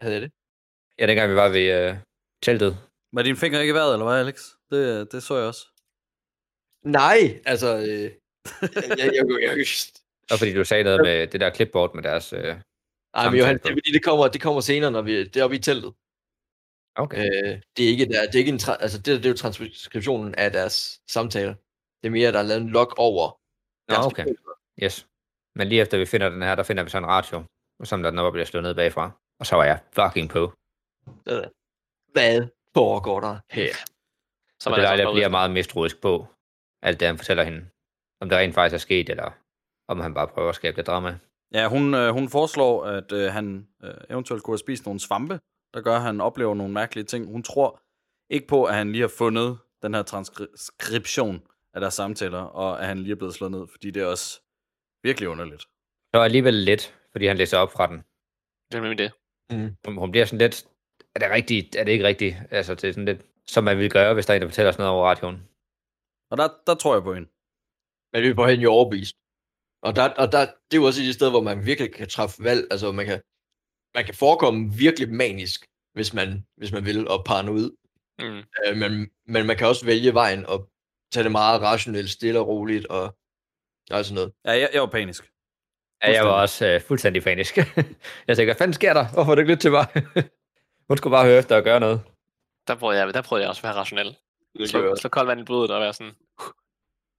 Havde jeg det? Ja, dengang vi var ved øh, teltet. Var din finger ikke i vejret, eller hvad, Alex? Det, det så jeg også. Nej, altså... Øh, jeg, jeg, jeg, jeg, jeg, Og fordi du sagde noget med det der clipboard med deres... Øh, Ej, men Johan, det er fordi, det kommer, det kommer senere, når vi det er oppe i teltet. Okay. Øh, det er ikke, der, det er ikke en, tra- altså det, det er jo transkriptionen af deres samtaler. Det er mere, der er lavet en log over. Nå, okay. Yes. Men lige efter vi finder den her, der finder vi så en radio, som der nok bliver slået ned bagfra. Og så var jeg fucking på. Hvad foregår der her? Så Og det altså der også bliver meget mistroisk på alt det, han fortæller hende. Om det rent faktisk er sket, eller om han bare prøver at skabe lidt drama. Ja, hun, øh, hun foreslår, at øh, han øh, eventuelt kunne have spist nogle svampe, der gør, at han oplever nogle mærkelige ting. Hun tror ikke på, at han lige har fundet den her transkription af deres samtaler, og at han lige er blevet slået ned, fordi det er også virkelig underligt. Så alligevel lidt, fordi han læser op fra den. Det er nemlig det. Hun, hun bliver sådan lidt, er det rigtigt, er det ikke rigtigt? Altså, det er sådan lidt, som man ville gøre, hvis der er en, der fortæller sådan noget over radioen. Og der, der tror jeg på hende. Men vi er på hende jo overbevist. Og, der, og der, det er jo også et af de steder, hvor man virkelig kan træffe valg. Altså, man kan, man kan forekomme virkelig manisk, hvis man, hvis man vil, og paranoid. Mm. Øh, men, men man kan også vælge vejen og tage det meget rationelt, stille og roligt, og, og sådan noget. Ja, jeg, jeg var panisk. Ja, jeg var også øh, fuldstændig panisk. jeg tænkte, hvad fanden sker der? Hvorfor er det ikke lidt til mig? hun skulle bare høre efter og gøre noget. Der prøvede jeg, der prøvede jeg også at være rationel. Slå, slå koldt vand i blodet og være sådan,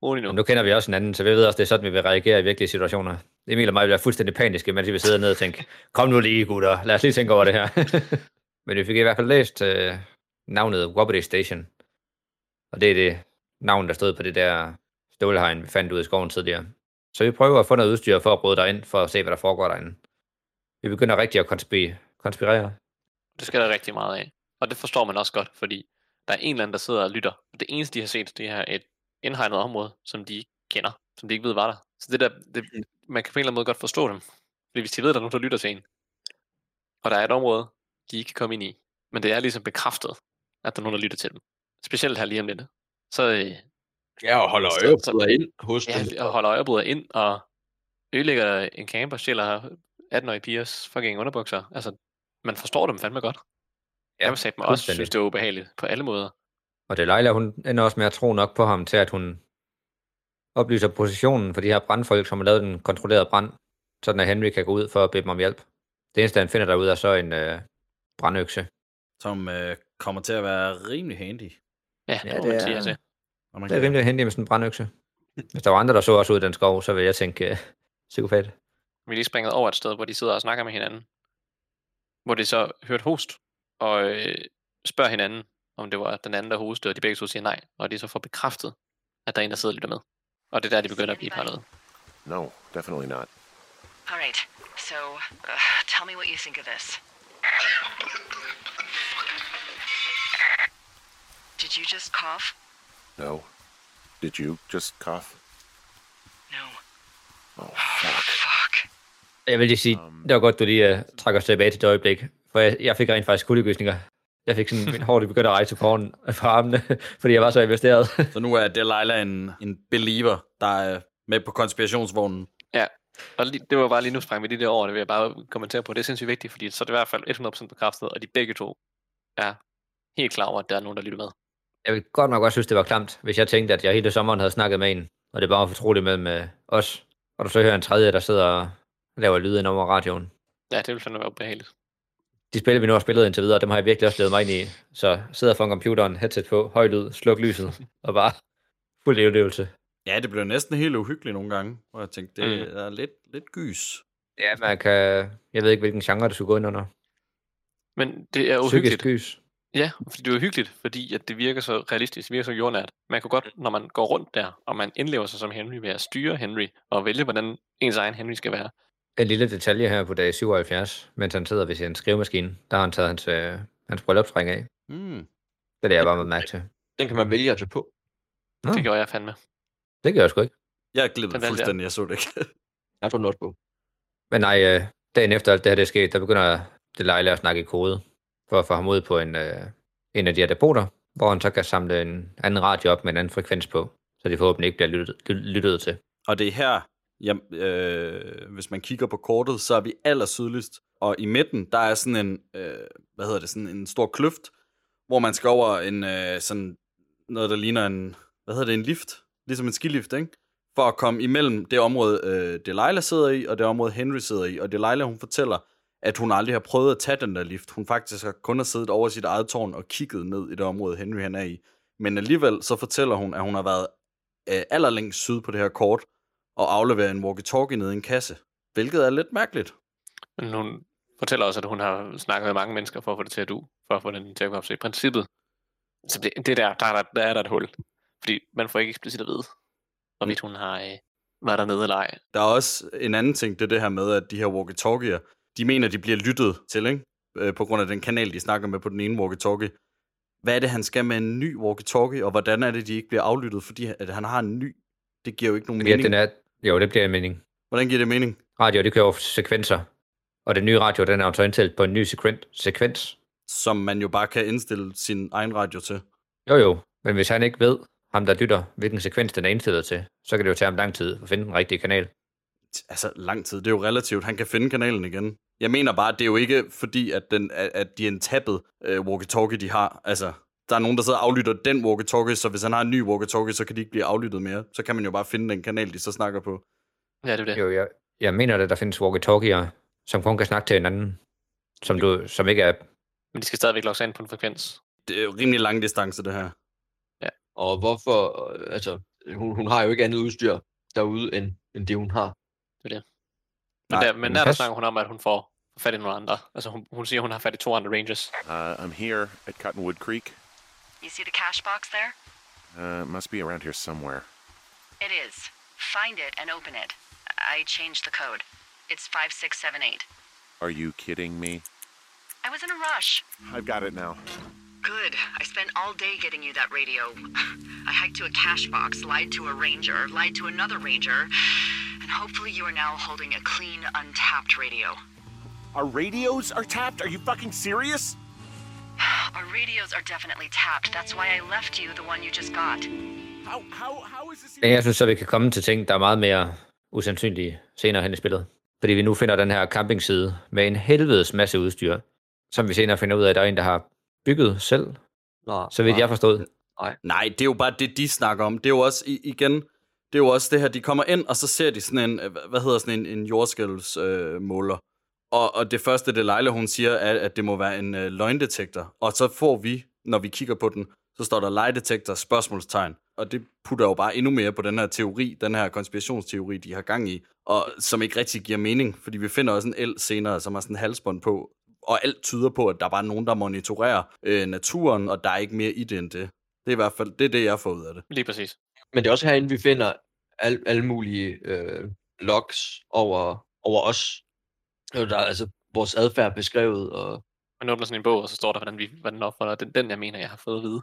rolig nu. Men nu kender vi også hinanden, så vi ved også, det er sådan, vi vil reagere i virkelige situationer. Emil og mig vil være fuldstændig paniske, mens vi vil sidde ned og tænke, kom nu lige, gutter, lad os lige tænke over det her. Men vi fik i hvert fald læst øh, navnet Wobbity Station. Og det er det navn, der stod på det der stålhegn, vi fandt ud i skoven tidligere. Så vi prøver at få noget udstyr for at bryde ind for at se, hvad der foregår derinde. Vi begynder rigtig at konspirere. konspirere. Det skal der rigtig meget af. Og det forstår man også godt, fordi der er en eller anden, der sidder og lytter. Og det eneste, de har set, det er et indhegnet område, som de ikke kender, som de ikke ved, var der. Så det der, det, man kan på en eller anden måde godt forstå dem. Fordi hvis de ved, at der er nogen, der lytter til en, og der er et område, de ikke kan komme ind i, men det er ligesom bekræftet, at der er nogen, der lytter til dem. Specielt her lige om lidt. Så, øh, Ja, og holder Så- øje så- på ind hos ja, dem. og holder øjebryder ind, og ødelægger en camper, stjæler 18-årige pigers fucking underbukser. Altså, man forstår dem fandme godt. Ja, jeg sagde mig også synes, det var ubehageligt på alle måder. Og Delilah, hun ender også med at tro nok på ham til, at hun oplyser positionen for de her brandfolk, som har lavet den kontrollerede brand, sådan at Henry kan gå ud for at bede dem om hjælp. Det eneste, han finder derude, er så en øh, brandøkse. Som øh, kommer til at være rimelig handy. Ja, Ja, det må det er- sige, man Det er rimelig handy med sådan en brandøkse. Hvis der var andre, der så også ud af den skov, så vil jeg tænke uh, psykopat. Vi er lige springet over et sted, hvor de sidder og snakker med hinanden. Hvor de så hørte host, og øh, spørger hinanden, om det var den anden, der hostede, og de begge to siger nej. Og de så får bekræftet, at der er en, der sidder og lytter med. Og det er der, de begynder at blive paranoid. No, definitely not. All right, so uh, tell me what you think of this. Did you just cough? No. Did you just cough? No. Oh, fuck. Fuck. Jeg vil lige sige, Um. det var godt, du lige uh, trækker os tilbage til det øjeblik. For jeg, jeg fik rent faktisk kuldegysninger. Jeg fik sådan min hår, det begyndte at rejse på hånden på armene, fordi jeg var så investeret. Så nu er Delilah en, en believer, der er med på konspirationsvognen. Ja, og lige, det var bare lige nu sprang vi lige det over, det vil jeg bare kommentere på. Det er sindssygt vigtigt, fordi så er det i hvert fald 100% bekræftet, og de begge to er helt klar over, at der er nogen, der lytter med. Jeg vil godt nok også synes, det var klamt, hvis jeg tænkte, at jeg hele sommeren havde snakket med en, og det bare var fortroligt mellem uh, os, og du så hører en tredje, der sidder og laver lyde ind over radioen. Ja, det vil fandme være ubehageligt. De spil, vi nu har spillet indtil videre, dem har jeg virkelig også levet mig ind i. Så sidder foran computeren, headset på, høj lyd, sluk lyset, og bare fuld levedøvelse. Ja, det blev næsten helt uhyggeligt nogle gange, hvor jeg tænkte, det Mm. er lidt, lidt gys. Ja, man kan... Jeg ved ikke, hvilken genre det skulle gå ind under. Men det er Psykisk uhyggeligt. gys. Ja, fordi det er uhyggeligt, fordi at det virker så realistisk, det virker så jordnært. Man kan godt, når man går rundt der, og man indlever sig som Henry ved at styre Henry, og vælge, hvordan ens egen Henry skal være. En lille detalje her på dag 77, mens han sidder ved sin skrivemaskine, der har han taget hans, øh, hans bryllupsring af. Mm. Det er det, jeg bare med mærke til. Den kan man vælge at tage på. Nå, Det gjorde jeg fandme. det gør jeg sgu ikke. Jeg jeg. fuldstændig, jeg så det ikke. Jeg not på. Men nej, øh, dagen efter alt det her det er sket, der begynder Delilah at snakke i kode, for at få ham ud på en, øh, en af de her depoter, hvor han så kan samle en anden radio op med en anden frekvens på, så de forhåbentlig ikke bliver lyttet, ly- lyttet til. Og det er her, ja, øh, hvis man kigger på kortet, så er vi allersydligst. Og i midten, der er sådan en, øh, hvad hedder det, sådan en stor kløft, hvor man skal over en, øh, sådan noget, der ligner en, hvad hedder det, en lift? Ligesom en skilift, ikke? For at komme imellem det område, øh, Delilah sidder i, og det område, Henry sidder i. Og Delilah, hun fortæller, at hun aldrig har prøvet at tage den der lift. Hun faktisk har kun har siddet over sit eget tårn og kigget ned i det område, Henry han er i. Men alligevel så fortæller hun, at hun har været øh, allerlængst syd på det her kort, og afleverer en walkie-talkie ned i en kasse. Hvilket er lidt mærkeligt. Men hun fortæller også, at hun har snakket med mange mennesker for at få det til at du, for at få den til at gå op. Så i princippet, så det, det der, der, er der, der er der et hul. Fordi man får ikke eksplicit at vide, hvorvidt hun har øh, været dernede eller ej. Der er også en anden ting, det er det her med, at de her walkie-talkier, de mener, de bliver lyttet til, ikke? Øh, på grund af den kanal, de snakker med på den ene walkie-talkie. Hvad er det, han skal med en ny walkie-talkie, og hvordan er det, de ikke bliver aflyttet, fordi at han har en ny? Det giver jo ikke nogen at mening. den er, jo, det bliver en mening. Hvordan giver det mening? Radio, det kører over sekvenser, og den nye radio, den er jo så indstillet på en ny sekvent, sekvens. Som man jo bare kan indstille sin egen radio til. Jo jo, men hvis han ikke ved, ham der lytter, hvilken sekvens den er indstillet til, så kan det jo tage ham lang tid at finde den rigtige kanal. Altså, lang tid. Det er jo relativt. Han kan finde kanalen igen. Jeg mener bare, det er jo ikke fordi, at, den, at, de er en tappet øh, walkie-talkie, de har. Altså, der er nogen, der sidder og aflytter den walkie-talkie, så hvis han har en ny walkie-talkie, så kan de ikke blive aflyttet mere. Så kan man jo bare finde den kanal, de så snakker på. Ja, det er det. Jo, jeg, jeg mener, at der findes walkie-talkier, som kun kan snakke til hinanden, som, du, som ikke er... Men de skal stadigvæk logge sig ind på en frekvens. Det er jo rimelig lang distance, det her. Og hvorfor, altså, hun, hun har jo ikke andet udstyr derude, end, end det hun har. Men, Nej, der, men men der, der snakker hun om, at hun får fat i nogle andre. Altså hun, hun siger, at hun har fat i to andre rangers. Uh, I'm here at Cottonwood Creek. You see the cash box there? Uh, it must be around here somewhere. It is. Find it and open it. I changed the code. It's 5678. Are you kidding me? I was in a rush. I've got it now. Good. I spent all day getting you that radio. I hiked to a cash box, lied to a ranger, lied to another ranger, and hopefully you are now holding a clean, untapped radio. Our radios are tapped? Are you fucking serious? Radios are definitely tapped. That's why I left you the one you just got. How how how is this? Jeg synes så, vi kan komme til ting, der er meget mere usandsynlige senere hen i spillet. Fordi vi nu finder den her campingside med en helvedes masse udstyr, som vi senere finder ud af, at der er en, der har bygget selv, Nå, så vidt jeg forstod. Nej, det er jo bare det, de snakker om. Det er jo også, igen, det er jo også det her, de kommer ind, og så ser de sådan en, øh, hvad hedder sådan en, en jordskælvsmåler. Øh, måler. Og, og det første, det Leila, hun siger, er, at det må være en øh, løgndetektor. Og så får vi, når vi kigger på den, så står der lejedetektor, spørgsmålstegn. Og det putter jo bare endnu mere på den her teori, den her konspirationsteori, de har gang i, og som ikke rigtig giver mening, fordi vi finder også en el senere, som har sådan en halsbånd på, og alt tyder på, at der er bare nogen, der monitorerer øh, naturen, og der er ikke mere i det end det. Det er i hvert fald det, er det jeg får ud af det. Lige præcis. Men det er også herinde, vi finder al, alle mulige øh, logs over, over os. Og Der er altså vores adfærd beskrevet, og, Man åbner sådan en bog, og så står der, hvordan, vi, hvordan den opfolder. Den, den, jeg mener, jeg har fået at vide.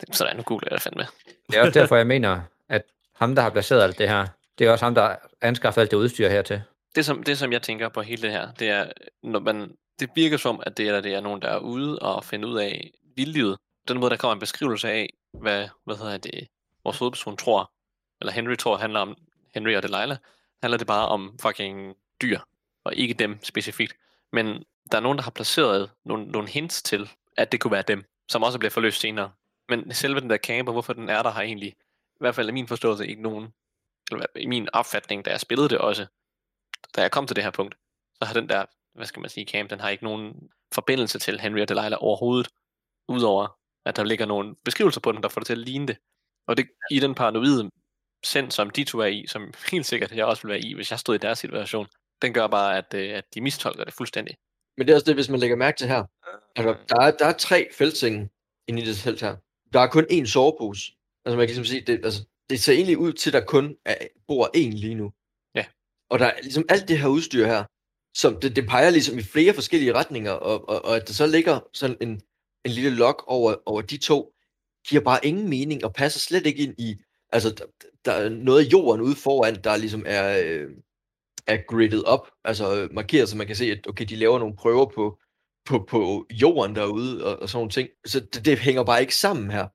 Den, så der nu googler jeg det fandme. Det er også derfor, jeg mener, at ham, der har placeret alt det her, det er også ham, der har anskaffet alt det udstyr hertil. Det som, det, som jeg tænker på hele det her, det er, når man, det virker som, at det er, det er nogen, der er ude og finde ud af vildlivet. Den måde, der kommer en beskrivelse af, hvad, hvad hedder det, vores hovedperson tror, eller Henry tror, handler om Henry og Delilah, handler det bare om fucking dyr, og ikke dem specifikt. Men der er nogen, der har placeret nogle, nogle hints til, at det kunne være dem, som også bliver forløst senere. Men selve den der camper, hvorfor den er der, har egentlig, i hvert fald i min forståelse, ikke nogen, eller i min opfatning, da jeg spillede det også, da jeg kom til det her punkt, så har den der, hvad skal man sige, camp, den har ikke nogen forbindelse til Henry og Delilah overhovedet, udover at der ligger nogle beskrivelser på den, der får det til at ligne det. Og det i den paranoide sind, som de to er i, som helt sikkert jeg også ville være i, hvis jeg stod i deres situation, den gør bare, at, øh, at de mistolker det fuldstændig. Men det er også det, hvis man lægger mærke til her. Altså, der, er, der er tre feltsenge inde i det telt her. Der er kun én sovepose. Altså man kan ligesom sige, det, altså, det ser egentlig ud til, at der kun er, bor én lige nu. Ja. Og der er ligesom alt det her udstyr her, som det, det peger ligesom i flere forskellige retninger, og, og, og at der så ligger sådan en, en lille log over, over de to, giver bare ingen mening, og passer slet ikke ind i, altså der, der er noget af jorden ude foran, der ligesom er, øh, er gridded op, altså markeret, så man kan se, at okay, de laver nogle prøver på, på, på jorden derude, og, og sådan nogle ting. Så det, det hænger bare ikke sammen her.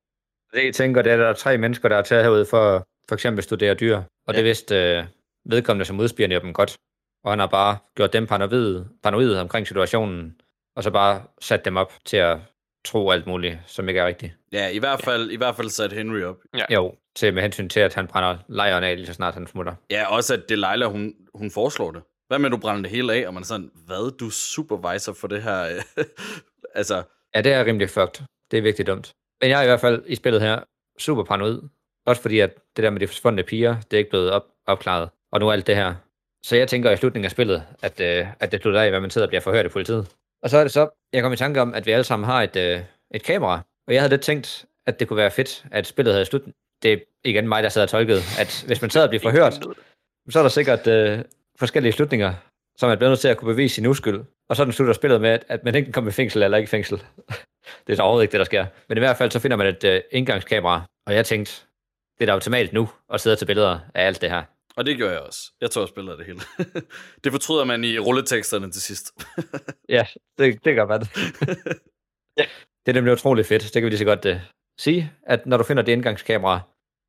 Det jeg tænker, det er, at der er tre mennesker, der er taget herud for for eksempel studere dyr, og ja. det vidste øh, vedkommende som udspionerer dem godt. Og han har bare gjort dem paranoide, paranoide omkring situationen, og så bare sat dem op til at tro alt muligt, som ikke er rigtigt. Ja, i hvert fald, ja. i hvert fald sat Henry op. Ja. Jo, til med hensyn til, at han brænder lejren af, lige så snart han smutter. Ja, også at Delilah, hun, hun foreslår det. Hvad med, at du brænder det hele af, og man er sådan, hvad, du er supervisor for det her? altså... Ja, det er rimelig fucked. Det er virkelig dumt. Men jeg er i hvert fald i spillet her super paranoid. Også fordi, at det der med de forsvundne piger, det er ikke blevet op, opklaret. Og nu alt det her. Så jeg tænker i slutningen af spillet, at, øh, at det slutter af, hvad man sidder og bliver forhørt i politiet. Og så er det så, jeg kom i tanke om, at vi alle sammen har et, øh, et kamera. Og jeg havde lidt tænkt, at det kunne være fedt, at spillet havde slut. Det er igen mig, der sidder og tolket, at hvis man sidder og bliver forhørt, så er der sikkert øh, forskellige slutninger, som man bliver nødt til at kunne bevise sin uskyld. Og sådan slutter spillet med, at, man ikke kan komme i fængsel eller ikke i fængsel. det er så overhovedet ikke det, der sker. Men i hvert fald så finder man et øh, indgangskamera, og jeg tænkte, det er da optimalt nu at sidde til billeder af alt det her. Og det gør jeg også. Jeg tror også billeder af det hele. det fortryder man i rulleteksterne til sidst. ja, det, det gør man. ja. Det er nemlig utroligt fedt. Det kan vi lige så godt uh, sige, at når du finder det indgangskamera,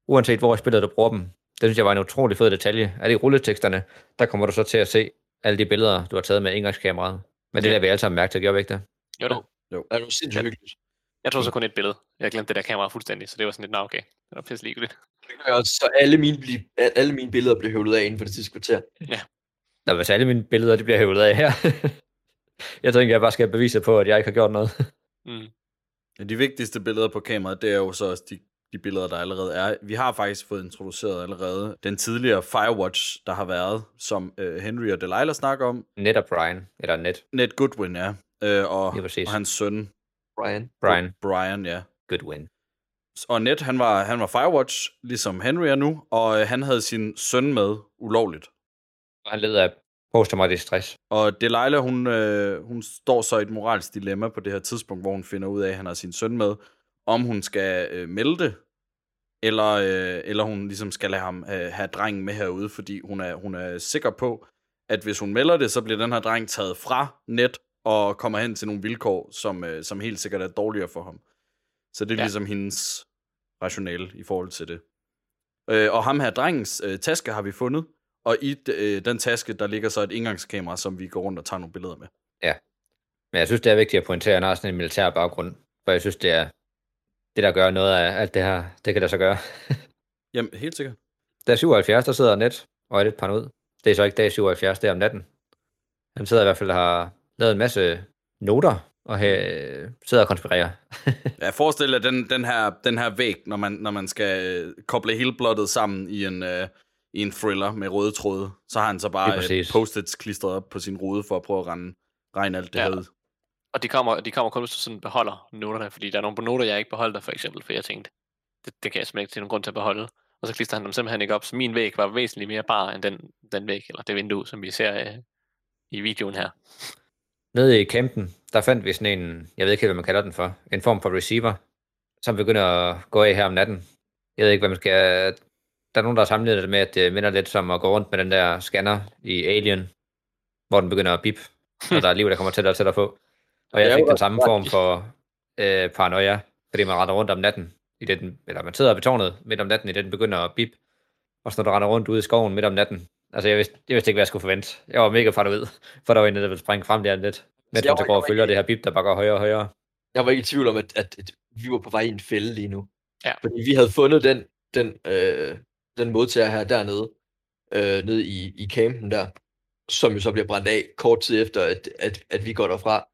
uanset hvor i spillet du bruger dem, det synes jeg var en utrolig fed detalje. Er det i rulleteksterne, der kommer du så til at se alle de billeder, du har taget med indgangskameraet. Men det der vi alle sammen mærke til, gjorde vi ikke det? Jo da. Jo. Er du sindssygt hyggeligt? Jeg tror så kun et billede. Jeg glemte det der kamera fuldstændig, så det var sådan lidt, nå okay, det var pisse ligegyldigt. Ja, så alle mine, alle mine billeder blev høvlet af inden for det sidste kvarter. Ja. Nå, hvis alle mine billeder, det bliver hævet af her. jeg tænker, jeg bare skal bevise på, at jeg ikke har gjort noget. Mm. Ja, de vigtigste billeder på kameraet, det er jo så også de, de billeder, der allerede er. Vi har faktisk fået introduceret allerede den tidligere Firewatch, der har været, som uh, Henry og Delilah snakker om. Ned og Brian, eller Ned. Ned Goodwin, ja. Uh, og, præcis. og hans søn, Brian. Brian Brian, ja. Goodwin. Og Ned, han var, han var Firewatch, ligesom Henry er nu, og øh, han havde sin søn med ulovligt. Og han led af posttraumatisk stress. Og Delilah, hun, øh, hun står så i et moralsk dilemma på det her tidspunkt, hvor hun finder ud af, at han har sin søn med, om hun skal øh, melde det, eller, øh, eller hun ligesom skal lade ham øh, have drengen med herude, fordi hun er, hun er sikker på, at hvis hun melder det, så bliver den her dreng taget fra net og kommer hen til nogle vilkår, som, øh, som helt sikkert er dårligere for ham. Så det er Ja. ja. ligesom hendes rationale i forhold til det. Øh, og ham her drengens øh, taske har vi fundet, og i øh, den taske, der ligger så et indgangskamera, som vi går rundt og tager nogle billeder med. Men jeg synes, det er vigtigt at pointere, at han har sådan en militær baggrund. For jeg synes, det er det, der gør noget af alt det her. Det kan der så gøre. Jamen, helt sikkert. Der 77, der sidder net og er lidt paranoid. Det er så ikke dag 77, det er om natten. Han sidder i hvert fald og har lavet en masse noter, og øh, sidder og konspirerer. Ja, forestil dig den, den, her, den her væg, når man, når man skal øh, koble hele blottet sammen i en, øh, i en thriller med røde tråde. Så har han så bare post-its klistret op på sin rude for at prøve at rende, regne alt det Ja. ja. her ud. Og de kommer, de kommer kun, hvis du sådan beholder noterne, fordi der er nogle noter, jeg ikke beholder, for eksempel, for jeg tænkte, det, det kan jeg simpelthen ikke til nogen grund til at beholde. Og så klister han dem simpelthen ikke op, så min væg var væsentligt mere bar end den, den væg, eller det vindue, som vi ser øh, i videoen her. Nede i campen, der fandt vi sådan en, jeg ved ikke helt, hvad man kalder den for, en form for receiver, som begynder at gå af her om natten. Jeg ved ikke, hvad man skal... Der er nogen, der har sammenlignet det med, at det minder lidt som at gå rundt med den der scanner i Alien, hvor den begynder at bip, og der er liv, der kommer tættere og tættere på. Og jeg fik den samme form for øh, paranoia, fordi man render rundt om natten, i det, den, eller man sidder ved tårnet midt om natten, i det den begynder at bip, og så når du render rundt ude i skoven midt om natten. Altså, jeg vidste, jeg vidste ikke, hvad jeg skulle forvente. Jeg var mega paranoid, for der var en, der ville springe frem der lidt, jeg man så går og følger ikke- det her bip, der bare går højere og højere. Jeg var ikke i tvivl om, at, at, at vi var på vej i en fælde lige nu. Ja. Fordi vi havde fundet den, den, øh, den modtager her dernede, øh, nede i, i campen der, som jo så bliver brændt af kort tid efter, at, at, at vi går derfra.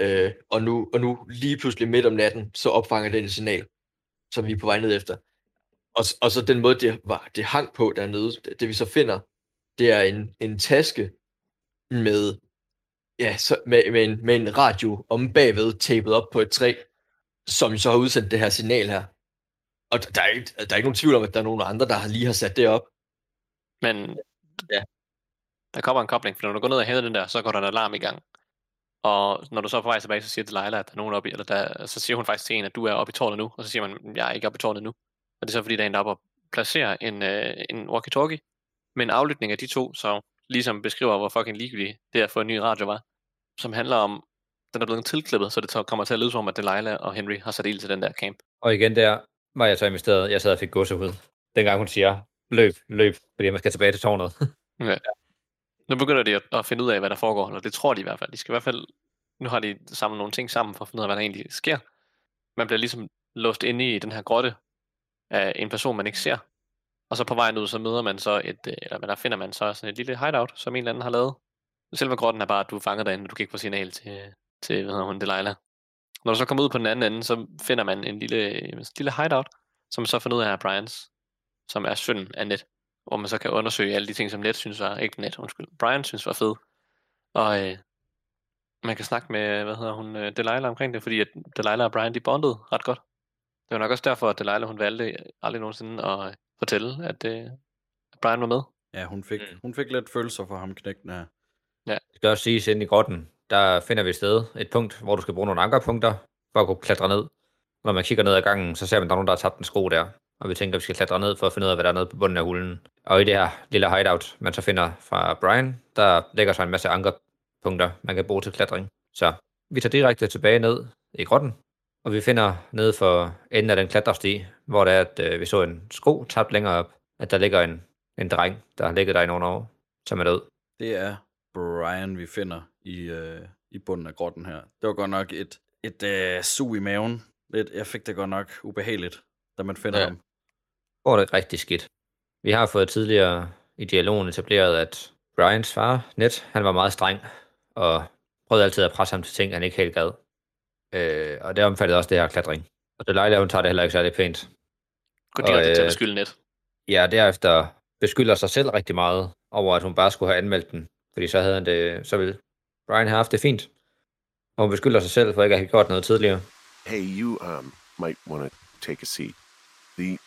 Øh, og, nu, og nu lige pludselig midt om natten, så opfanger den et signal, som vi er på vej ned efter. Og, og så den måde, det, var, det hang på dernede, det, det vi så finder, det er en, en taske med, ja, så, med, med, en, med en radio om bagved tapet op på et træ, som så har udsendt det her signal her. Og der er, ikke, der er ikke nogen tvivl om, at der er nogen andre, der har lige har sat det op. Men Ja. der kommer en kobling, for når du går ned og hæver den der, så går der en alarm i gang. Og når du så er på vej tilbage, så siger Delilah, at der er nogen oppe i, eller der, så siger hun faktisk til en, at du er oppe i tårnet nu, og så siger man, jeg er ikke oppe i tårnet nu. Og det er så fordi, der er en, der er oppe og placerer en, øh, en walkie-talkie med en aflytning af de to, så ligesom beskriver, hvor fucking ligegyldigt det at få en ny radio var, som handler om, den er blevet tilklippet, så det kommer til at lyde som om, at Delilah og Henry har sat ild til den der camp. Og igen der var jeg så investeret, jeg sad og fik gåsehud. Dengang hun siger, løb, løb, fordi man skal tilbage til tårnet. Ja. Nu begynder de at, at finde ud af, hvad der foregår, eller det tror de i hvert fald. De skal i hvert fald, nu har de samlet nogle ting sammen for at finde ud af, hvad der egentlig sker. Man bliver ligesom låst inde i den her grotte af en person, man ikke ser. Og så på vejen ud, så møder man så et, øh, eller der finder man så sådan et lille hideout, som en eller anden har lavet. Selve grotten er bare, at du er fanget derinde, og du kan ikke få signal til, til hvad hedder hun, Delilah. Når du så kommer ud på den anden ende, så finder man en lille, en lille hideout, som så finder ud af er Brians, som er søn af Net, hvor man så kan undersøge alle de ting, som Net synes var, ikke Net, undskyld, Brian synes var fed. Og øh, man kan snakke med, hvad hedder hun, øh, Delilah omkring det, fordi at Delilah og Brian, de bondede ret godt. Det var nok også derfor, at Delilah, hun valgte aldrig nogensinde at fortælle, at, øh, at Brian var med. Ja, hun fik, mm. hun fik lidt følelser for ham, knægten her. Det skal også siges, inde i grotten, der finder vi et sted, et punkt, hvor du skal bruge nogle ankerpunkter, for at kunne klatre ned. Når man kigger ned ad gangen, så ser man, at der er nogen, der har tabt en sko der. Og vi tænker, at vi skal klatre ned for at finde ud af, hvad der er nede på bunden af hulen. Og i det her lille hideout, man så finder fra Brian, der lægger sig en masse ankerpunkter, man kan bruge til klatring. Så vi tager direkte tilbage ned i grotten, og vi finder nede for enden af den klatresti, hvor det er, at øh, vi så en sko tabt længere op, at der ligger en, en dreng, der har ligget der i nogle år, som er død. Det er Brian, vi finder i, øh, i bunden af grotten her. Det var godt nok et, et øh, sug i maven. Lidt, jeg fik det godt nok ubehageligt, da man finder Ja. ham. går det rigtig skidt. Vi har fået tidligere i dialogen etableret, at Brians far, Ned, han var meget streng, og prøvede altid at presse ham til ting, han ikke helt gad. Øh, og det omfattede også det her klatring. Og Delilah, hun tager det heller ikke særlig pænt. Gå Og, direkte til at øh, beskylde Net. Ja, derefter beskylder sig selv rigtig meget over, at hun bare skulle have anmeldt den, fordi så havde han det, så ville Brian have haft det fint. Og hun beskylder sig selv for ikke at have gjort noget tidligere. Hey, you um might want to take a seat. The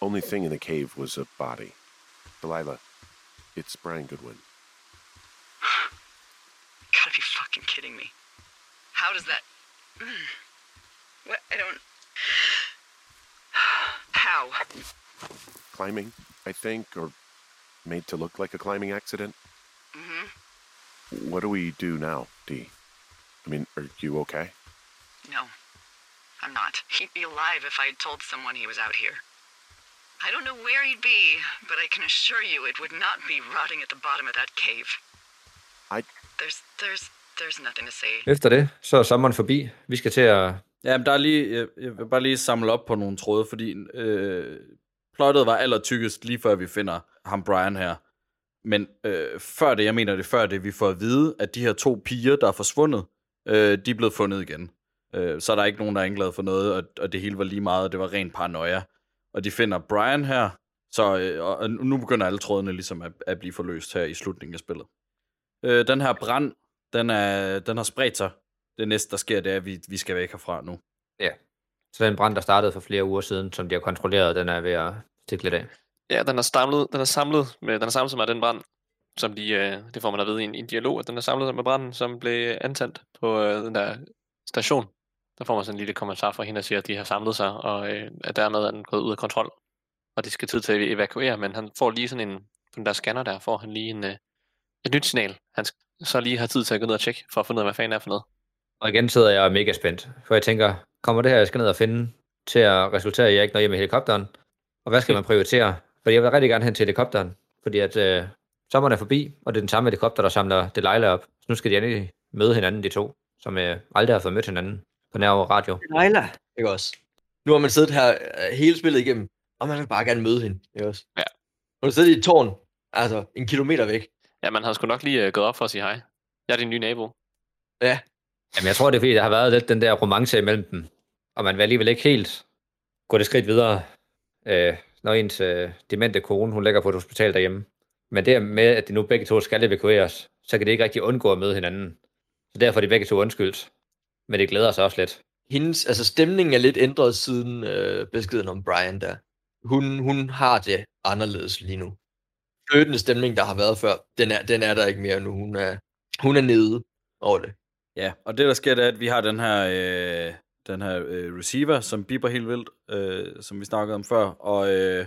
only thing in the cave was a body. Delilah, it's Brian Goodwin. Gotta be fucking kidding me. How does that. What? I don't. How? Climbing, I think, or made to look like a climbing accident. Mm-hmm. What do we do now, Dee? I mean, are you okay? No, I'm not. He'd be alive if I had told someone he was out here. I don't know where he'd be, but I can assure you it would not be rotting at the bottom of that cave. I There's, there's, there's nothing to say. Efter det, så er sommeren forbi. Vi skal til at... Ja, men der er lige, jeg, jeg vil bare lige samle op på nogle tråde, fordi øh, plottet var allertykkest lige før vi finder ham Brian her. Men øh, før det, jeg mener det før det, vi får at vide, at de her to piger, der er forsvundet, øh, de er blevet fundet igen. Øh, så er der ikke nogen, der er anklaget for noget, og, og det hele var lige meget, og det var ren paranoia. Og de finder Brian her, så, øh, og, og nu begynder alle trådene ligesom at, at blive forløst her i slutningen af spillet. Øh, den her brand, den, er, den har spredt sig. Det næste, der sker, det er, at vi, vi skal væk herfra nu. Ja. Så den brand, der startede for flere uger siden, som de har kontrolleret, den er ved at stikke lidt af. Ja, den er samlet, den er samlet, med, den er samlet sig med den brand, som de, øh, det får man at vide i en, i en dialog, at den er samlet med branden, som blev antændt på øh, den der station. Der får man sådan en lille kommentar fra hende, der siger, at de har samlet sig, og øh, at dermed er den gået ud af kontrol. Og de skal tid til at evakuere, men han får lige sådan en, på den der scanner der, får han lige en, øh, et nyt signal. Han så lige har tid til at gå ned og tjekke, for at finde ud af, hvad fanden er for noget. Og igen sidder jeg mega spændt, for jeg tænker, kommer det her, jeg skal ned og finde, til at resultere i, at jeg ikke når hjem i helikopteren? Og hvad skal man prioritere? Fordi jeg vil rigtig gerne hen til helikopteren, fordi at øh, sommeren er forbi, og det er den samme helikopter, der samler Delilah op. Så nu skal de endelig møde hinanden, de to, som øh, aldrig har fået mødt hinanden på nær radio. Delilah, ikke også? Nu har man siddet her øh, hele spillet igennem, og man vil bare gerne møde hende, ikke også? Ja. Hun har siddet i et tårn, altså en kilometer væk. Ja, man havde sgu nok lige øh, gået op for at sige hej. Jeg er din nye nabo. Ja. Jamen, jeg tror, det er fordi, der har været lidt den der romance imellem dem, og man vil alligevel ikke helt gå det skridt videre, øh, når ens øh, demente kone, hun ligger på et hospital derhjemme. Men det med, at de nu begge to skal evakueres, så kan det ikke rigtig undgå at møde hinanden. Så derfor er de begge to undskyldt. Men det glæder sig også lidt. Hendes, altså stemningen er lidt ændret siden øh, beskeden om Brian der. Hun, hun har det anderledes lige nu. Fløtende stemning, der har været før, den er, den er der ikke mere nu. Hun er, hun er nede over det. Ja, og det der sker, det er, at vi har den her, øh, den her øh, receiver, som biber helt vildt, øh, som vi snakkede om før, og, øh,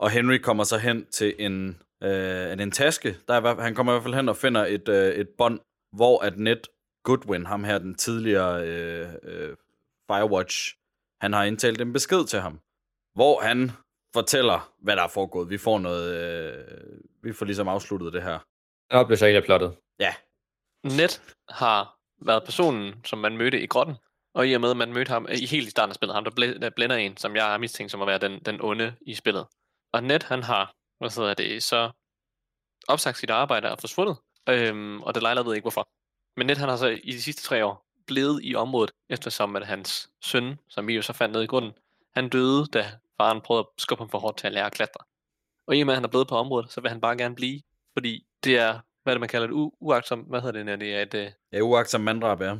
og Henry kommer så hen til en, øh, en, en taske. Der er, han kommer i hvert fald hen og finder et, øh, et bånd, hvor at Ned Goodwin, ham her, den tidligere øh, øh, Firewatch, han har indtalt en besked til ham, hvor han fortæller, hvad der er foregået. Vi får noget, øh, vi får ligesom afsluttet det her. Han opløser hele plottet. Ja, Ned har været personen, som man mødte i grotten, og i og med, at man mødte ham i helt i starten af spillet, ham der, blæ- der blænder en, som jeg har mistænkt som at være den, den onde i spillet. Og Ned, han har, hvad hedder det, så opsagt sit arbejde og forsvundet, øhm, og Delilah ved ikke hvorfor. Men Ned, han har så i de sidste tre år blevet i området, eftersom at hans søn, som vi jo så fandt ned i grunden, han døde, da faren prøvede at skubbe ham for hårdt til at lære at klatre. Og i og med, at han er blevet på området, så vil han bare gerne blive, fordi det er, hvad er det, man kalder et u- uagtsomt, hvad hedder det, når det er et, øh, ja uagtsom manddrab, ja.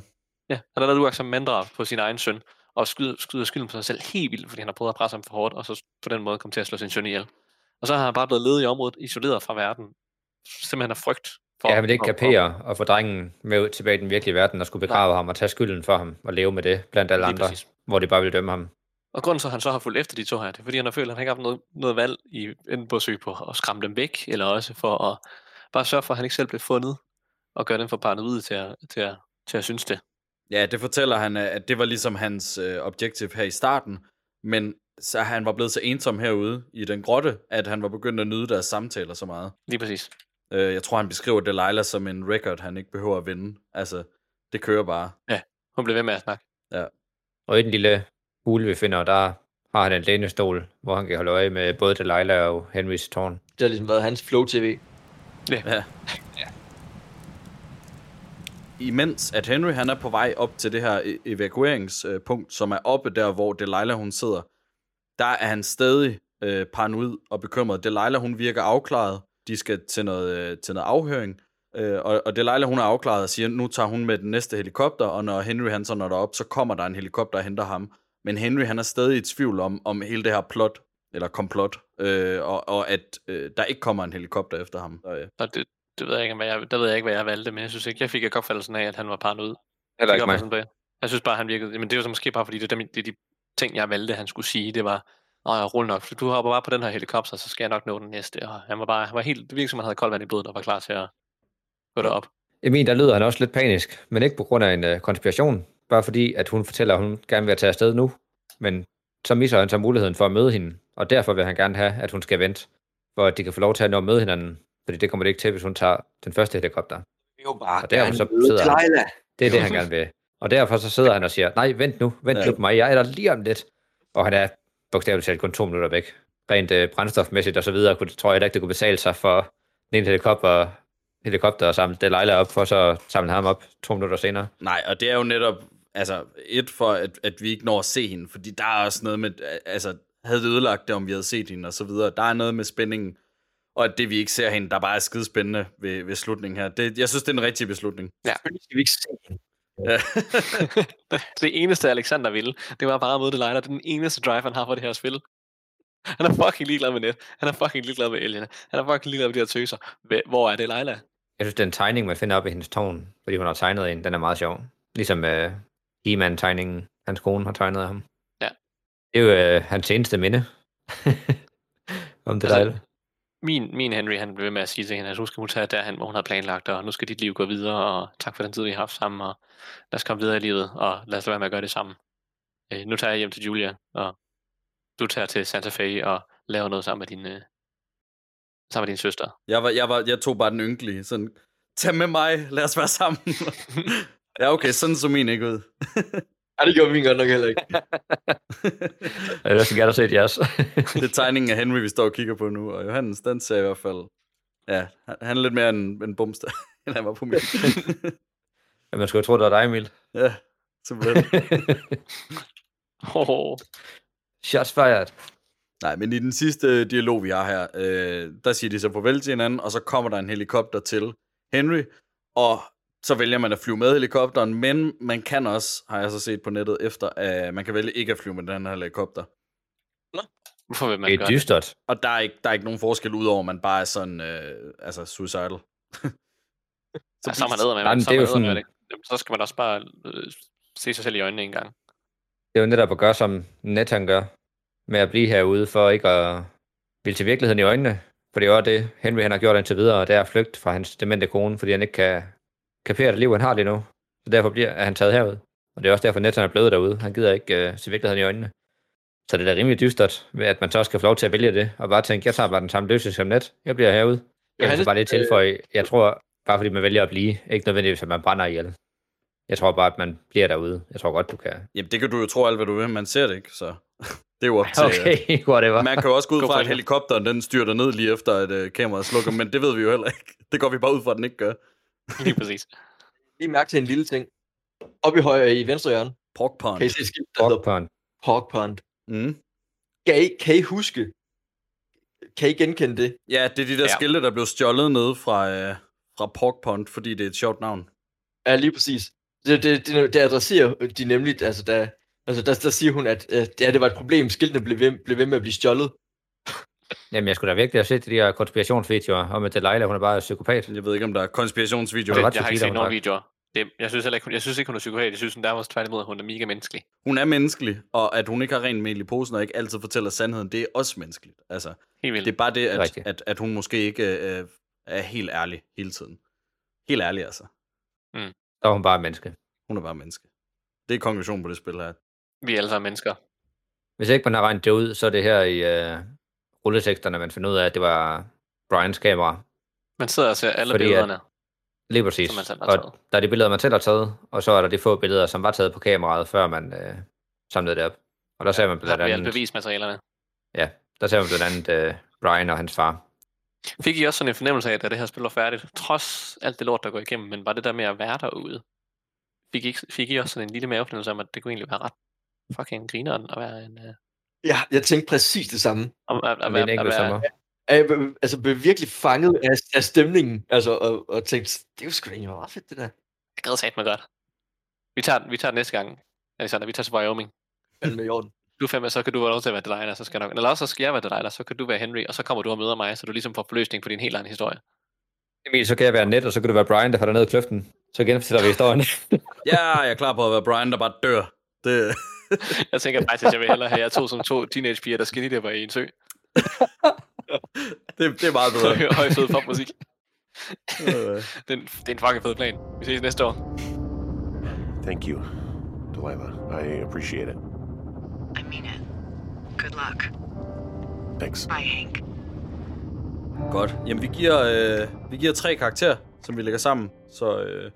Ja, han har lavet uagtsom manddrab på sin egen søn, og skyder, skyder skylden på sig selv helt vildt, fordi han har prøvet at presse ham for hårdt, og så på den måde kom til at slå sin søn ihjel. Og så har han bare blevet ledet i området, isoleret fra verden, simpelthen af frygt. For, ja, han vil ikke kapere og få drengen med ud tilbage i den virkelige verden og skulle begrave ham og tage skylden for ham og leve med det blandt alle Lige andre, præcis. hvor de bare vil dømme ham. Og grunden til, at han så har fulgt efter de to her, det er, fordi han har følt, at han ikke har haft noget, noget valg i enten på at søge på at skræmme dem væk, eller også for at bare sørge for, at han ikke selv blev fundet, og gøre dem for paranoide til at, til at, til at synes det. Ja, det fortæller han, at det var ligesom hans øh, objektiv her i starten, men så han var blevet så ensom herude i den grotte, at han var begyndt at nyde deres samtaler så meget. Lige præcis. Øh, jeg tror, han beskriver Delilah som en record, han ikke behøver at vinde. Altså, det kører bare. Ja, hun blev ved med at snakke. Ja. Og i den lille hule, vi finder, der har han en lænestol, hvor han kan holde øje med både Delilah og Henrys tårn. Det har ligesom været hans flow-tv. Ja. ja. Imens at Henry han er på vej op til det her e- evakueringspunkt, som er oppe der, hvor Delilah hun sidder, der er han stadig øh, paranoid og bekymret. Delilah hun virker afklaret. De skal til noget, øh, til noget afhøring. Øh, og, og Delilah hun er afklaret og siger, nu tager hun med den næste helikopter, og når Henry han så når derop, så kommer der en helikopter og henter ham. Men Henry han er stadig i tvivl om, om hele det her plot, eller komplot, øh, og, og at øh, der ikke kommer en helikopter efter ham. Så, øh. Det, det ved jeg ikke, hvad jeg, der ved jeg ikke, hvad jeg valgte, men jeg synes ikke, jeg fik ikke opfattelsen af, at han var paranoid. Heller ikke mig. af- Jeg synes bare, han virkede, men det var så måske bare, fordi det er, dem, det er de ting, jeg valgte, han skulle sige, det var, Nå ja, rulle nok, du hopper bare på den her helikopter, så skal jeg nok nå den næste. Og han var bare, han var helt, det virkede som, han havde koldt vand i blodet, og var klar til at gå derop. Emil, der lyder han også lidt panisk, men ikke på grund af en øh, konspiration, bare fordi, at hun fortæller, at hun gerne vil tage afsted nu, men så misser han så muligheden for at møde hende, og derfor vil han gerne have, at hun skal vente, for at de kan få lov til at nå at møde hinanden, fordi det kommer det ikke til, hvis hun tager den første helikopter. Det er jo bare Og derfor så sidder han. Det er det, han gerne vil. Og derfor så sidder han og siger, nej, vent nu, vent Ja. på mig, jeg er der lige om lidt. Og han er bogstaveligt talt kun to minutter væk. Rent øh, brændstofmæssigt og så videre, kunne, tror jeg da ikke, det kunne betale sig for den ene helikopter, helikopter og samle Delilah op, for så at samle ham op to minutter senere. Nej, og det er jo netop, altså, et for, at, at vi ikke når at se hende, fordi der er også noget med, altså, havde det ødelagt det, om vi havde set hende og så videre. Der er noget med spændingen, og at det, vi ikke ser hende, der bare er skidespændende ved, ved slutningen her. Det, jeg synes, det er en rigtig beslutning. Ja. Skal vi ikke se hende? Ja. det eneste, Alexander ville, det var bare at møde Delilah. Det er den eneste drive, han har for det her spil. Han er fucking ligeglad med net. Han er fucking ligeglad med aliene. Han er fucking ligeglad med de her tøser. Hvor er det, Leila? Jeg synes, den tegning, man finder op i hendes tårn, fordi hun har tegnet en, den er meget sjov. Ligesom uh, He-Man-tegningen, hans kone har tegnet af ham. Det er jo uh, hans eneste minde. Om det Altså, altså, Min, min Henry, han blev ved med at sige til hende, at nu skal hun tage derhen, hvor hun har planlagt, og nu skal dit liv gå videre, og tak for den tid, vi har haft sammen, og lad os komme videre i livet, og lad os lade være med at gøre det sammen. Øh, nu tager jeg hjem til Julia, og du tager til Santa Fe og laver noget sammen med din, øh, sammen med din søster. Jeg, var, jeg, var, jeg tog bare den ynkelige. Sådan, tag med mig, lad os være sammen. ja, okay, sådan så min ikke ud. Ja, det gjorde min godt nok heller ikke. Jeg vil også gerne have set jeres. det er tegningen af Henry, vi står og kigger på nu, og Johannes, den ser i hvert fald... Ja, han, han er lidt mere en, en bumster, end han var på min. Ja, man skulle jo tro, det var dig, Emil. ja, simpelthen. Oh. Shots fired. Nej, men i den sidste dialog, vi har her, øh, der siger de så farvel til hinanden, og så kommer der en helikopter til Henry, og så vælger man at flyve med helikopteren, men man kan også, har jeg så set på nettet efter, at man kan vælge ikke at flyve med den her helikopter. Hvorfor vil man Det er gøre det? dystert. Og der er ikke, der er ikke nogen forskel, udover at man bare er sådan, øh, altså suicidal. Så, ja, så er man med, Nej, men så, det er eddermame sådan- det. Jamen, så skal man også bare øh, se sig selv i øjnene en gang. Det er jo netop at gøre, som Nathan gør, med at blive herude, for ikke at ville til virkeligheden i øjnene. For det er jo det, Henry han har gjort indtil videre, og det er at flygte fra hans demente kone, fordi han ikke kan kapere det liv, han har lige nu. Så derfor bliver, er han taget herud. Og det er også derfor, Nathan er blevet derude. Han gider ikke uh, se virkeligheden i øjnene. Så det er da rimelig dystert, ved at man så også skal få lov til at vælge det, og bare tænke, jeg tager bare den samme løsning som net. Jeg bliver herude. Jeg vil bare lige tilføje, jeg tror, bare fordi man vælger at blive, ikke nødvendigvis, at man brænder ihjel. Jeg tror bare, at man bliver derude. Jeg tror godt, du kan. Jamen, det kan du jo tro alt, hvad du vil. Man ser det ikke, så det er jo op til... Okay, whatever. Man kan jo også gå ud fra, at helikopteren den styrter ned lige efter, at uh, kameraet slukker, men det ved vi jo heller ikke. Det går vi bare ud fra, at den ikke gør. Lige præcis. Lige mærke til en lille ting. Oppe i højre i venstre hjørne, Pork pond. kan I se skilt, der. Pork Pond. Mm. Kan I, kan I huske? Kan I genkende det? Ja, det er de der Ja. skilte, der blev stjålet ned fra, uh, fra Pork Pond, fordi det er et sjovt navn. Ja, lige præcis. Det, det, det, det adresserer de nemlig, altså der, altså der, der siger hun, at øh, ja, det var et problem, skiltene blev ved, blev ved med at blive stjålet. Jamen, jeg skulle da virkelig have set de der konspirationsvideoer om, at Delilah, hun er bare psykopat. Jeg ved ikke, om der er konspirationsvideoer. Det er Det, ret jeg har ikke set nogen videoer. Det, jeg synes heller ikke, hun, jeg synes ikke, hun er psykopat. Jeg synes, hun der var tværtimod, at hun er mega menneskelig. Hun er menneskelig, og at hun ikke har rent mel i posen og ikke altid fortæller sandheden, det er også menneskeligt. Altså, det er bare det, at, at, at hun måske ikke øh, er helt ærlig hele tiden. Helt ærlig, altså. Der var hun bare et menneske. Hun er bare menneske. Det er konklusionen på det spil her. Vi er alle sammen mennesker. Hvis ikke man har regnet det ud, så er det her i uh, rulleteksterne, man finder ud af, at det var Brians kamera. Man sidder og ser alle Fordi at- billederne. Lige præcis. Som man selv har og taget. der er de billeder, man selv har taget, og så er der de få billeder, som var taget på kameraet, før man uh, samlede det op. Og der ser man Der blandt andet, bevismaterialerne. ja, der ser man blandt andet uh, Brian og hans far. Fik I også sådan en fornemmelse af, at det her spil var færdigt, trods alt det lort, der går igennem, men bare det der med at være derude, fik I, fik I også sådan en lille mavefornemmelse om, at det kunne egentlig være ret fucking grineren at være en... Uh, Ja, jeg tænkte præcis det samme. at enkelt sommer. være, Jeg blev, altså, blev virkelig fanget af, af stemningen, altså, og, og tænkte, det er jo sgu da egentlig meget fedt, det der. jeg gad sat mig godt. Vi tager, den- vi tager den næste gang. Alexander, vi tager til Wyoming. Med i orden. Du er fem, så kan du være lov til at være Delilah, så skal jeg nok, eller også så skal jeg være Delilah, så kan du være Henry, og så kommer du og møder mig, så du ligesom får forløsning på din helt egen historie. Emil, så kan jeg være net, og så kan du være Brian, der falder ned i kløften. Så genfortæller vi historien. Ja, jeg er klar på at være Brian, der bare dør. Det, Jeg tænker faktisk, at jeg vil hellere have jer to som to teenagepiger, der skinny i en sø. det, det er meget bedre. Høre høj fed popmusik. Det, er en, det er en fucking fed plan. Vi ses næste år. Thank you, Delilah. I appreciate it. I mean it. Good luck. Thanks. Bye, Hank. Godt. Jamen, vi giver, øh, vi giver tre karakterer, som vi lægger sammen. Så øh,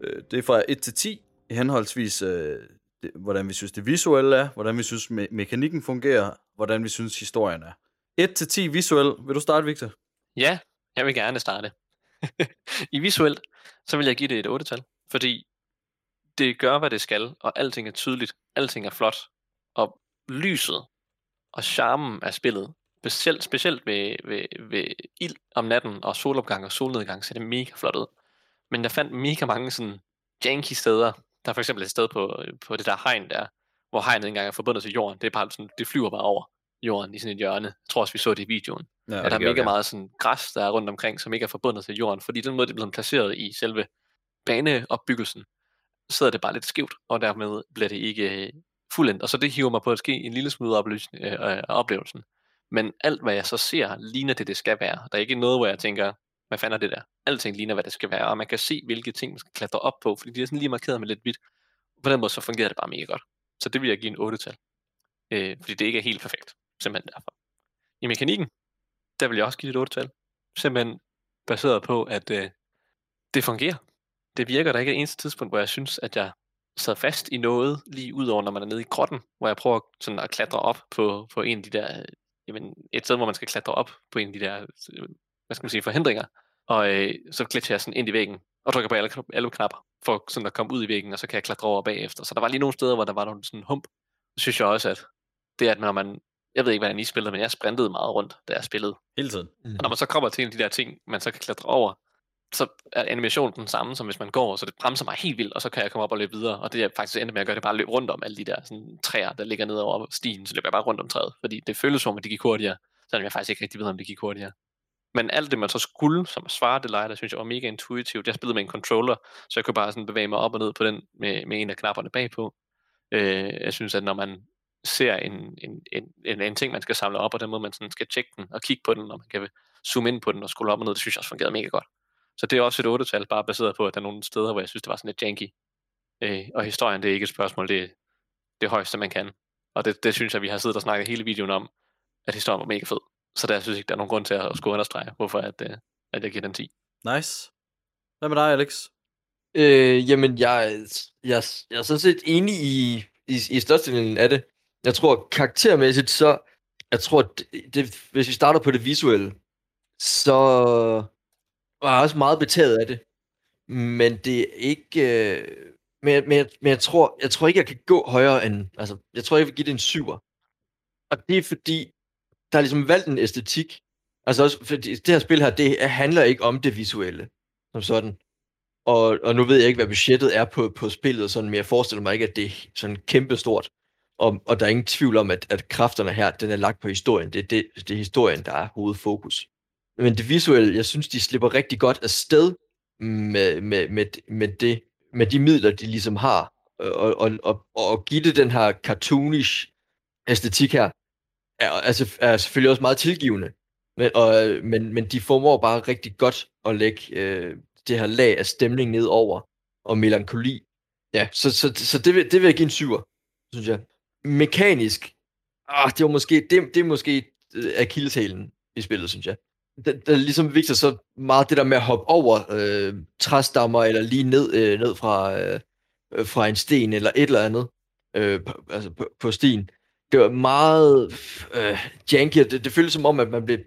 øh, det er fra 1 til 10, i henholdsvis, øh, det, hvordan vi synes, det visuelle er, hvordan vi synes, me- mekanikken fungerer, hvordan vi synes, historien er. 1 til 10 visuel. Vil du starte, Victor? Ja, jeg vil gerne starte. I visuelt, så vil jeg give det et 8-tal, fordi det gør, hvad det skal, og alting er tydeligt, alting er flot, og lyset og charmen af spillet, specielt, specielt ved, ved, ved ild om natten og solopgang og solnedgang, ser det mega flot ud. Men jeg fandt mega mange sådan janky steder. Der er for eksempel et sted på, på det der hegn der, hvor hegnet engang er forbundet til jorden. Det er bare sådan, det flyver bare over. jorden i sådan et hjørne. Jeg tror også, vi så det i videoen. Ja, at der er mega meget sådan græs, der er rundt omkring, som ikke er forbundet til jorden, fordi den måde, det er blevet placeret i selve baneopbyggelsen, sidder det bare lidt skævt, og dermed bliver det ikke øh, fuldendt. Og så det hiver mig på at ske en lille smule øh, øh, oplevelsen. Men alt, hvad jeg så ser, ligner det, det skal være. Der er ikke noget, hvor jeg tænker, hvad fanden er det der? Alting ligner, hvad det skal være, og man kan se, hvilke ting, man skal klatre op på, fordi de er sådan lige markeret med lidt hvidt. På den måde, så fungerer det bare mega godt. Så det vil jeg give en 8-tal. Øh, fordi det ikke er helt perfekt. Simpelthen derfor. I mekanikken, der vil jeg også give det et 8-tal. Simpelthen baseret på, at øh, det fungerer. Det virker der ikke et eneste tidspunkt, hvor jeg synes, at jeg sad fast i noget, lige udover når man er nede i grotten, hvor jeg prøver sådan at klatre op på, på en af de der, øh, jamen et sted, hvor man skal klatre op på en af de der, øh, hvad skal man sige, forhindringer. Og øh, så klatrer jeg sådan ind i væggen, og trykker på alle, alle knapper, for sådan at komme ud i væggen, og så kan jeg klatre over bagefter. Så der var lige nogle steder, hvor der var nogle sådan hump. Så synes jeg også, at det at når man, jeg ved ikke, hvordan I spillede, men jeg sprintede meget rundt, da jeg spillede. Hele tiden. Og når man så kommer til en af de der ting, man så kan klatre over, så er animationen den samme, som hvis man går, så det bremser mig helt vildt, og så kan jeg komme op og løbe videre. Og det jeg faktisk endte med at gøre, det er bare at løbe rundt om alle de der sådan, træer, der ligger ned over stien, så løber jeg bare rundt om træet, fordi det føles som, at det gik hurtigere, selvom jeg faktisk ikke rigtig ved, om det gik hurtigere. Men alt det, man så skulle, som svare det leje, der synes jeg var mega intuitivt. Jeg spillede med en controller, så jeg kunne bare sådan bevæge mig op og ned på den med, med en af knapperne bagpå. Øh, jeg synes, at når man ser en, en, en, en, en ting, man skal samle op, og den måde, man sådan skal tjekke den og kigge på den, og man kan zoome ind på den og scrolle op og ned, det synes jeg også fungerede mega godt. Så det er også et 8-tal, bare baseret på, at der er nogle steder, hvor jeg synes, det var sådan lidt janky. Øh, og historien, det er ikke et spørgsmål, det er det højeste, man kan. Og det, det synes jeg, vi har siddet og snakket hele videoen om, at historien var mega fed. Så der synes jeg ikke, der er nogen grund til at skulle understrege, hvorfor at, øh, at jeg giver den 10. Nice. Hvad med dig, Alex? Øh, jamen, jeg, jeg, jeg er sådan set enig i, i, i størstedelen af det. Jeg tror karaktermæssigt, så jeg tror, det, det, hvis vi starter på det visuelle, så var jeg også meget betaget af det. Men det er ikke... Øh, men, men, jeg- men jeg, tror, jeg tror ikke, jeg kan gå højere end... Altså, jeg tror, jeg vil give det en syver. Og det er fordi, der har ligesom valgt en æstetik. Altså også, fordi det her spil her, det handler ikke om det visuelle, som sådan. Og, og nu ved jeg ikke, hvad budgettet er på, på spillet, sådan, men jeg forestiller mig ikke, at det er sådan kæmpestort. Og, og der er ingen tvivl om, at, at kræfterne her, den er lagt på historien. Det, er det, det er historien, der er hovedfokus. Men det visuelle, jeg synes, de slipper rigtig godt af sted med, med, med, med, det, med de midler, de ligesom har. Og, og, og, og give det den her cartoonish æstetik her, er, altså, er selvfølgelig også meget tilgivende. Men, og, men, men de formår bare rigtig godt at lægge øh, det her lag af stemning ned over, og melankoli. Ja, så, så, så det, vil, det vil jeg give en syver, synes jeg. Mekanisk, ah, det var måske, det, det er måske øh, akilleshælen i spillet, synes jeg. Der, der ligesom vigtigt så meget det der med at hoppe over øh, træstammer, eller lige ned, øh, ned fra, øh, øh, fra en sten, eller et eller andet, øh, på, altså på, på stien. Det var meget øh, janky, og det, det føltes som om, at man blev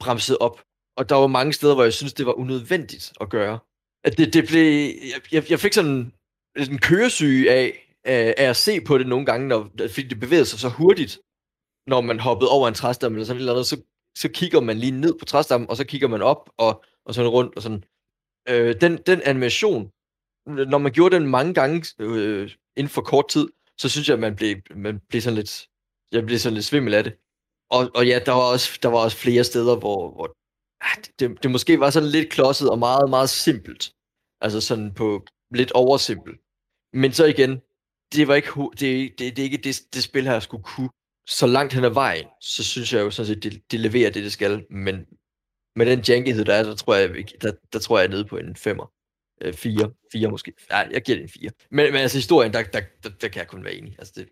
bremset op. Og der var mange steder, hvor jeg synes, det var unødvendigt at gøre. At det, det blev, jeg, jeg, jeg fik sådan en køresyge af, af, at se på det nogle gange, når, fordi det bevægede sig så hurtigt, når man hoppede over en træstamme eller sådan noget, så, så kigger man lige ned på træstammen, og så kigger man op og, og sådan rundt og sådan. Øh, den, den animation, når man gjorde den mange gange øh, inden for kort tid, så synes jeg, at man blev, man blev sådan lidt, jeg blev sådan lidt svimmel af det. Og, og ja, der var også, der var også flere steder, hvor, hvor ah, det, det måske var sådan lidt klodset og meget, meget simpelt. Altså sådan på lidt oversimpelt. Men så igen, det var ikke, det, det, det er ikke det, det spil her skulle kunne. Så langt hen ad vejen, så synes jeg jo sådan set, det, det leverer det, det skal. Men med den jankighed, der er, der tror jeg, der, der tror jeg, jeg er nede på en femmer. Øh, fire. Fire måske. Nej, jeg giver det en fire. Men, men altså historien, der, der, der, der kan jeg kun være enig. Altså det,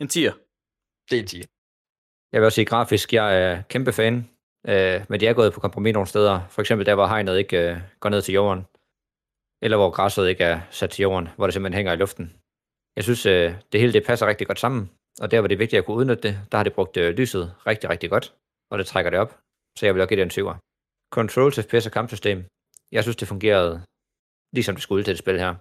En 10'er det er en 10. Jeg vil også sige grafisk, jeg er kæmpe fan, øh, men de er gået på kompromis nogle steder. For eksempel der, hvor hegnet ikke øh, går ned til jorden, eller hvor græsset ikke er sat til jorden, hvor det simpelthen hænger i luften. Jeg synes, øh, det hele det passer rigtig godt sammen, og der, hvor det er vigtigt at kunne udnytte det, der har det brugt øh, lyset rigtig, rigtig godt, og det trækker det op, så jeg vil også give det en 7'er. Controls, FPS og kampsystem. Jeg synes, det fungerede ligesom det skulle til det spil her.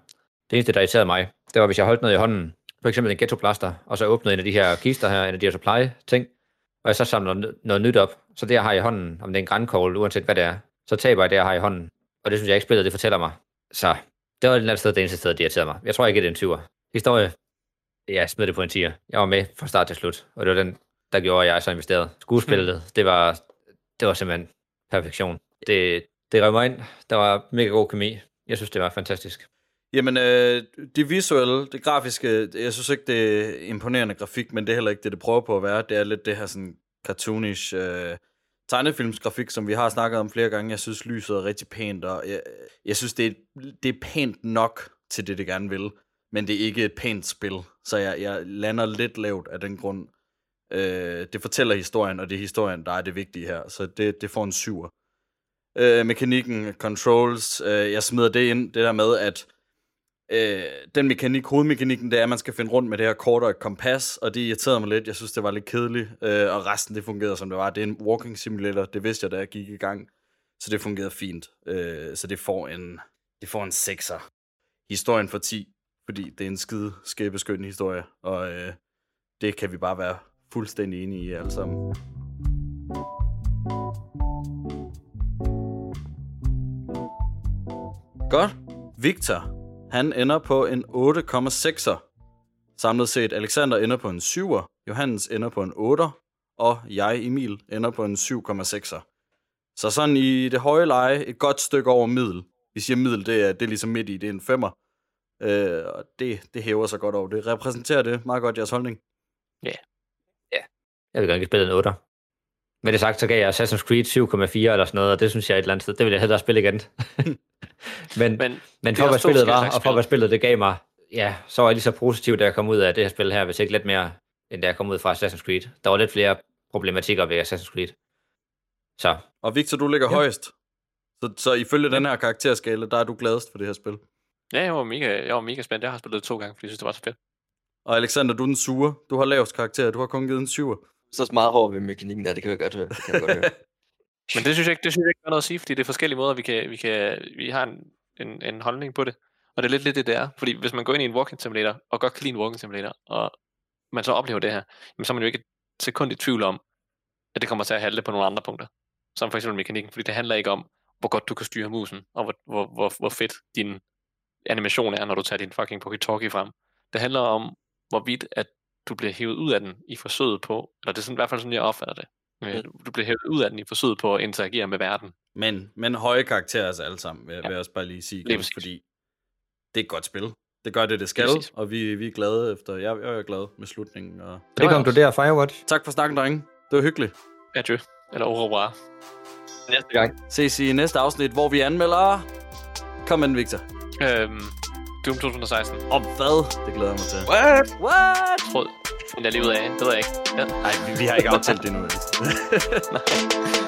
Det eneste, der irriterede mig, det var, hvis jeg holdt noget i hånden, for eksempel en ghetto blaster, og så åbnede en af de her kister her, en af de her supply-ting, og jeg så samler noget, noget nyt op, så det, jeg har i hånden, om det er en grænkogl, uanset hvad det er, så taber jeg det, jeg har i hånden. Og det synes jeg ikke spillet, det fortæller mig. Så det var et eller andet sted, det eneste sted, det irriterede mig. Jeg tror ikke, det er en 20'er. Historie, jeg smed det på en 10'er. Jeg var med fra start til slut, og det var den der gjorde, at jeg så investerede. Skuespillet, det var, det var simpelthen perfektion. Det, det rev mig ind. Der var mega god kemi. Jeg synes, det var fantastisk. Jamen, øh, det visuelle, det grafiske, jeg synes ikke, det er imponerende grafik, men det er heller ikke det, det prøver på at være. Det er lidt det her sådan cartoonish øh, tegnefilmsgrafik, som vi har snakket om flere gange. Jeg synes, lyset er rigtig pænt, og jeg, jeg synes, det er, det er pænt nok til det, det gerne vil. Men det er ikke et pænt spil, så jeg, jeg lander lidt lavt af den grund. Øh, det fortæller historien, og det er historien, der er det vigtige her, så det, det får en syver. Øh, mekanikken, controls, øh, jeg smider det ind, det der med, at øh, den mekanik, hovedmekanikken, det er, at man skal finde rundt med det her kort og et kompas, og det irriterede mig lidt. Jeg synes, det var lidt kedeligt, øh, og resten, det fungerede, som det var. Det er en walking simulator, det vidste jeg, da jeg gik i gang, så det fungerede fint. Øh, så det får en, det får en 6'er. Historien for 10, fordi det er en skide skæbeskøn historie, og øh, det kan vi bare være fuldstændig enige i alle sammen. Godt. Victor, han ender på en 8,6'er. Samlet set, Alexander ender på en 7'er, Johannes ender på en 8'er, og jeg, Emil, ender på en 7,6'er. Så sådan i det høje leje, et godt stykke over middel. Vi siger middel, det er, det er ligesom midt i, det er en 5'er. Øh, og det, det hæver sig godt over. Det repræsenterer det meget godt jeres holdning. Ja. Yeah. Ja. Yeah. Jeg vil gerne spille en 8'er. Med det sagt, så gav jeg Assassin's Creed 7,4 eller sådan noget, og det synes jeg et eller andet sted, det vil jeg hellere spille igen. men, men, men for hvad spillet var, og for hvad spillet det gav mig, ja, så var jeg lige så positiv, da jeg kom ud af det her spil her, hvis ikke lidt mere, end da jeg kom ud fra Assassin's Creed. Der var lidt flere problematikker ved Assassin's Creed. Så. Og Victor, du ligger ja. højst. Så, så ifølge den her karakterskala, der er du gladest for det her spil. Ja, jeg var mega, jeg var mega spændt. Jeg har spillet det to gange, fordi jeg synes, det var så fedt. Og Alexander, du er den sure. Du har lavest karakter. Du har kun givet en syver. Så meget hård ved mekanikken der, det kan jeg godt høre. Det kan jeg godt høre. Men det synes jeg ikke, det synes jeg ikke er noget at sige, fordi det er forskellige måder, vi kan, vi kan, vi har en, en, en holdning på det. Og det er lidt lidt det, det er. Fordi hvis man går ind i en walking simulator, og godt kan lide en walking simulator, og man så oplever det her, jamen så er man jo ikke et sekund i tvivl om, at det kommer til at handle på nogle andre punkter. Som for eksempel mekanikken, fordi det handler ikke om, hvor godt du kan styre musen, og hvor, hvor, hvor, hvor fedt din animation er, når du tager din fucking pokey-talkie frem. Det handler om, hvorvidt at du bliver hævet ud af den i forsøget på, eller det er sådan, i hvert fald sådan, jeg opfatter det. Du bliver hævet ud af den i forsøget på at interagere med verden. Men, men høje karakterer altså alle sammen, vil, ja. vil jeg også bare lige sige, lige fordi det er et godt spil. Det gør det, det skal, Præcis. og vi, vi er glade efter, jeg, jeg er glad med slutningen. Og... Det konkluderer Firewatch. Tak for snakken, drenge. Det var hyggeligt. Adieu. Eller au revoir. Næste gang. Ses i næste afsnit, hvor vi anmelder... Kom med den, Victor. Øhm, Doom 2016. Om hvad? Det glæder jeg mig til. What? What? Tråd. Find jeg lige ud af. Det ved jeg ikke. Ja. Nej, vi, vi har ikke aftalt det nu. Nej.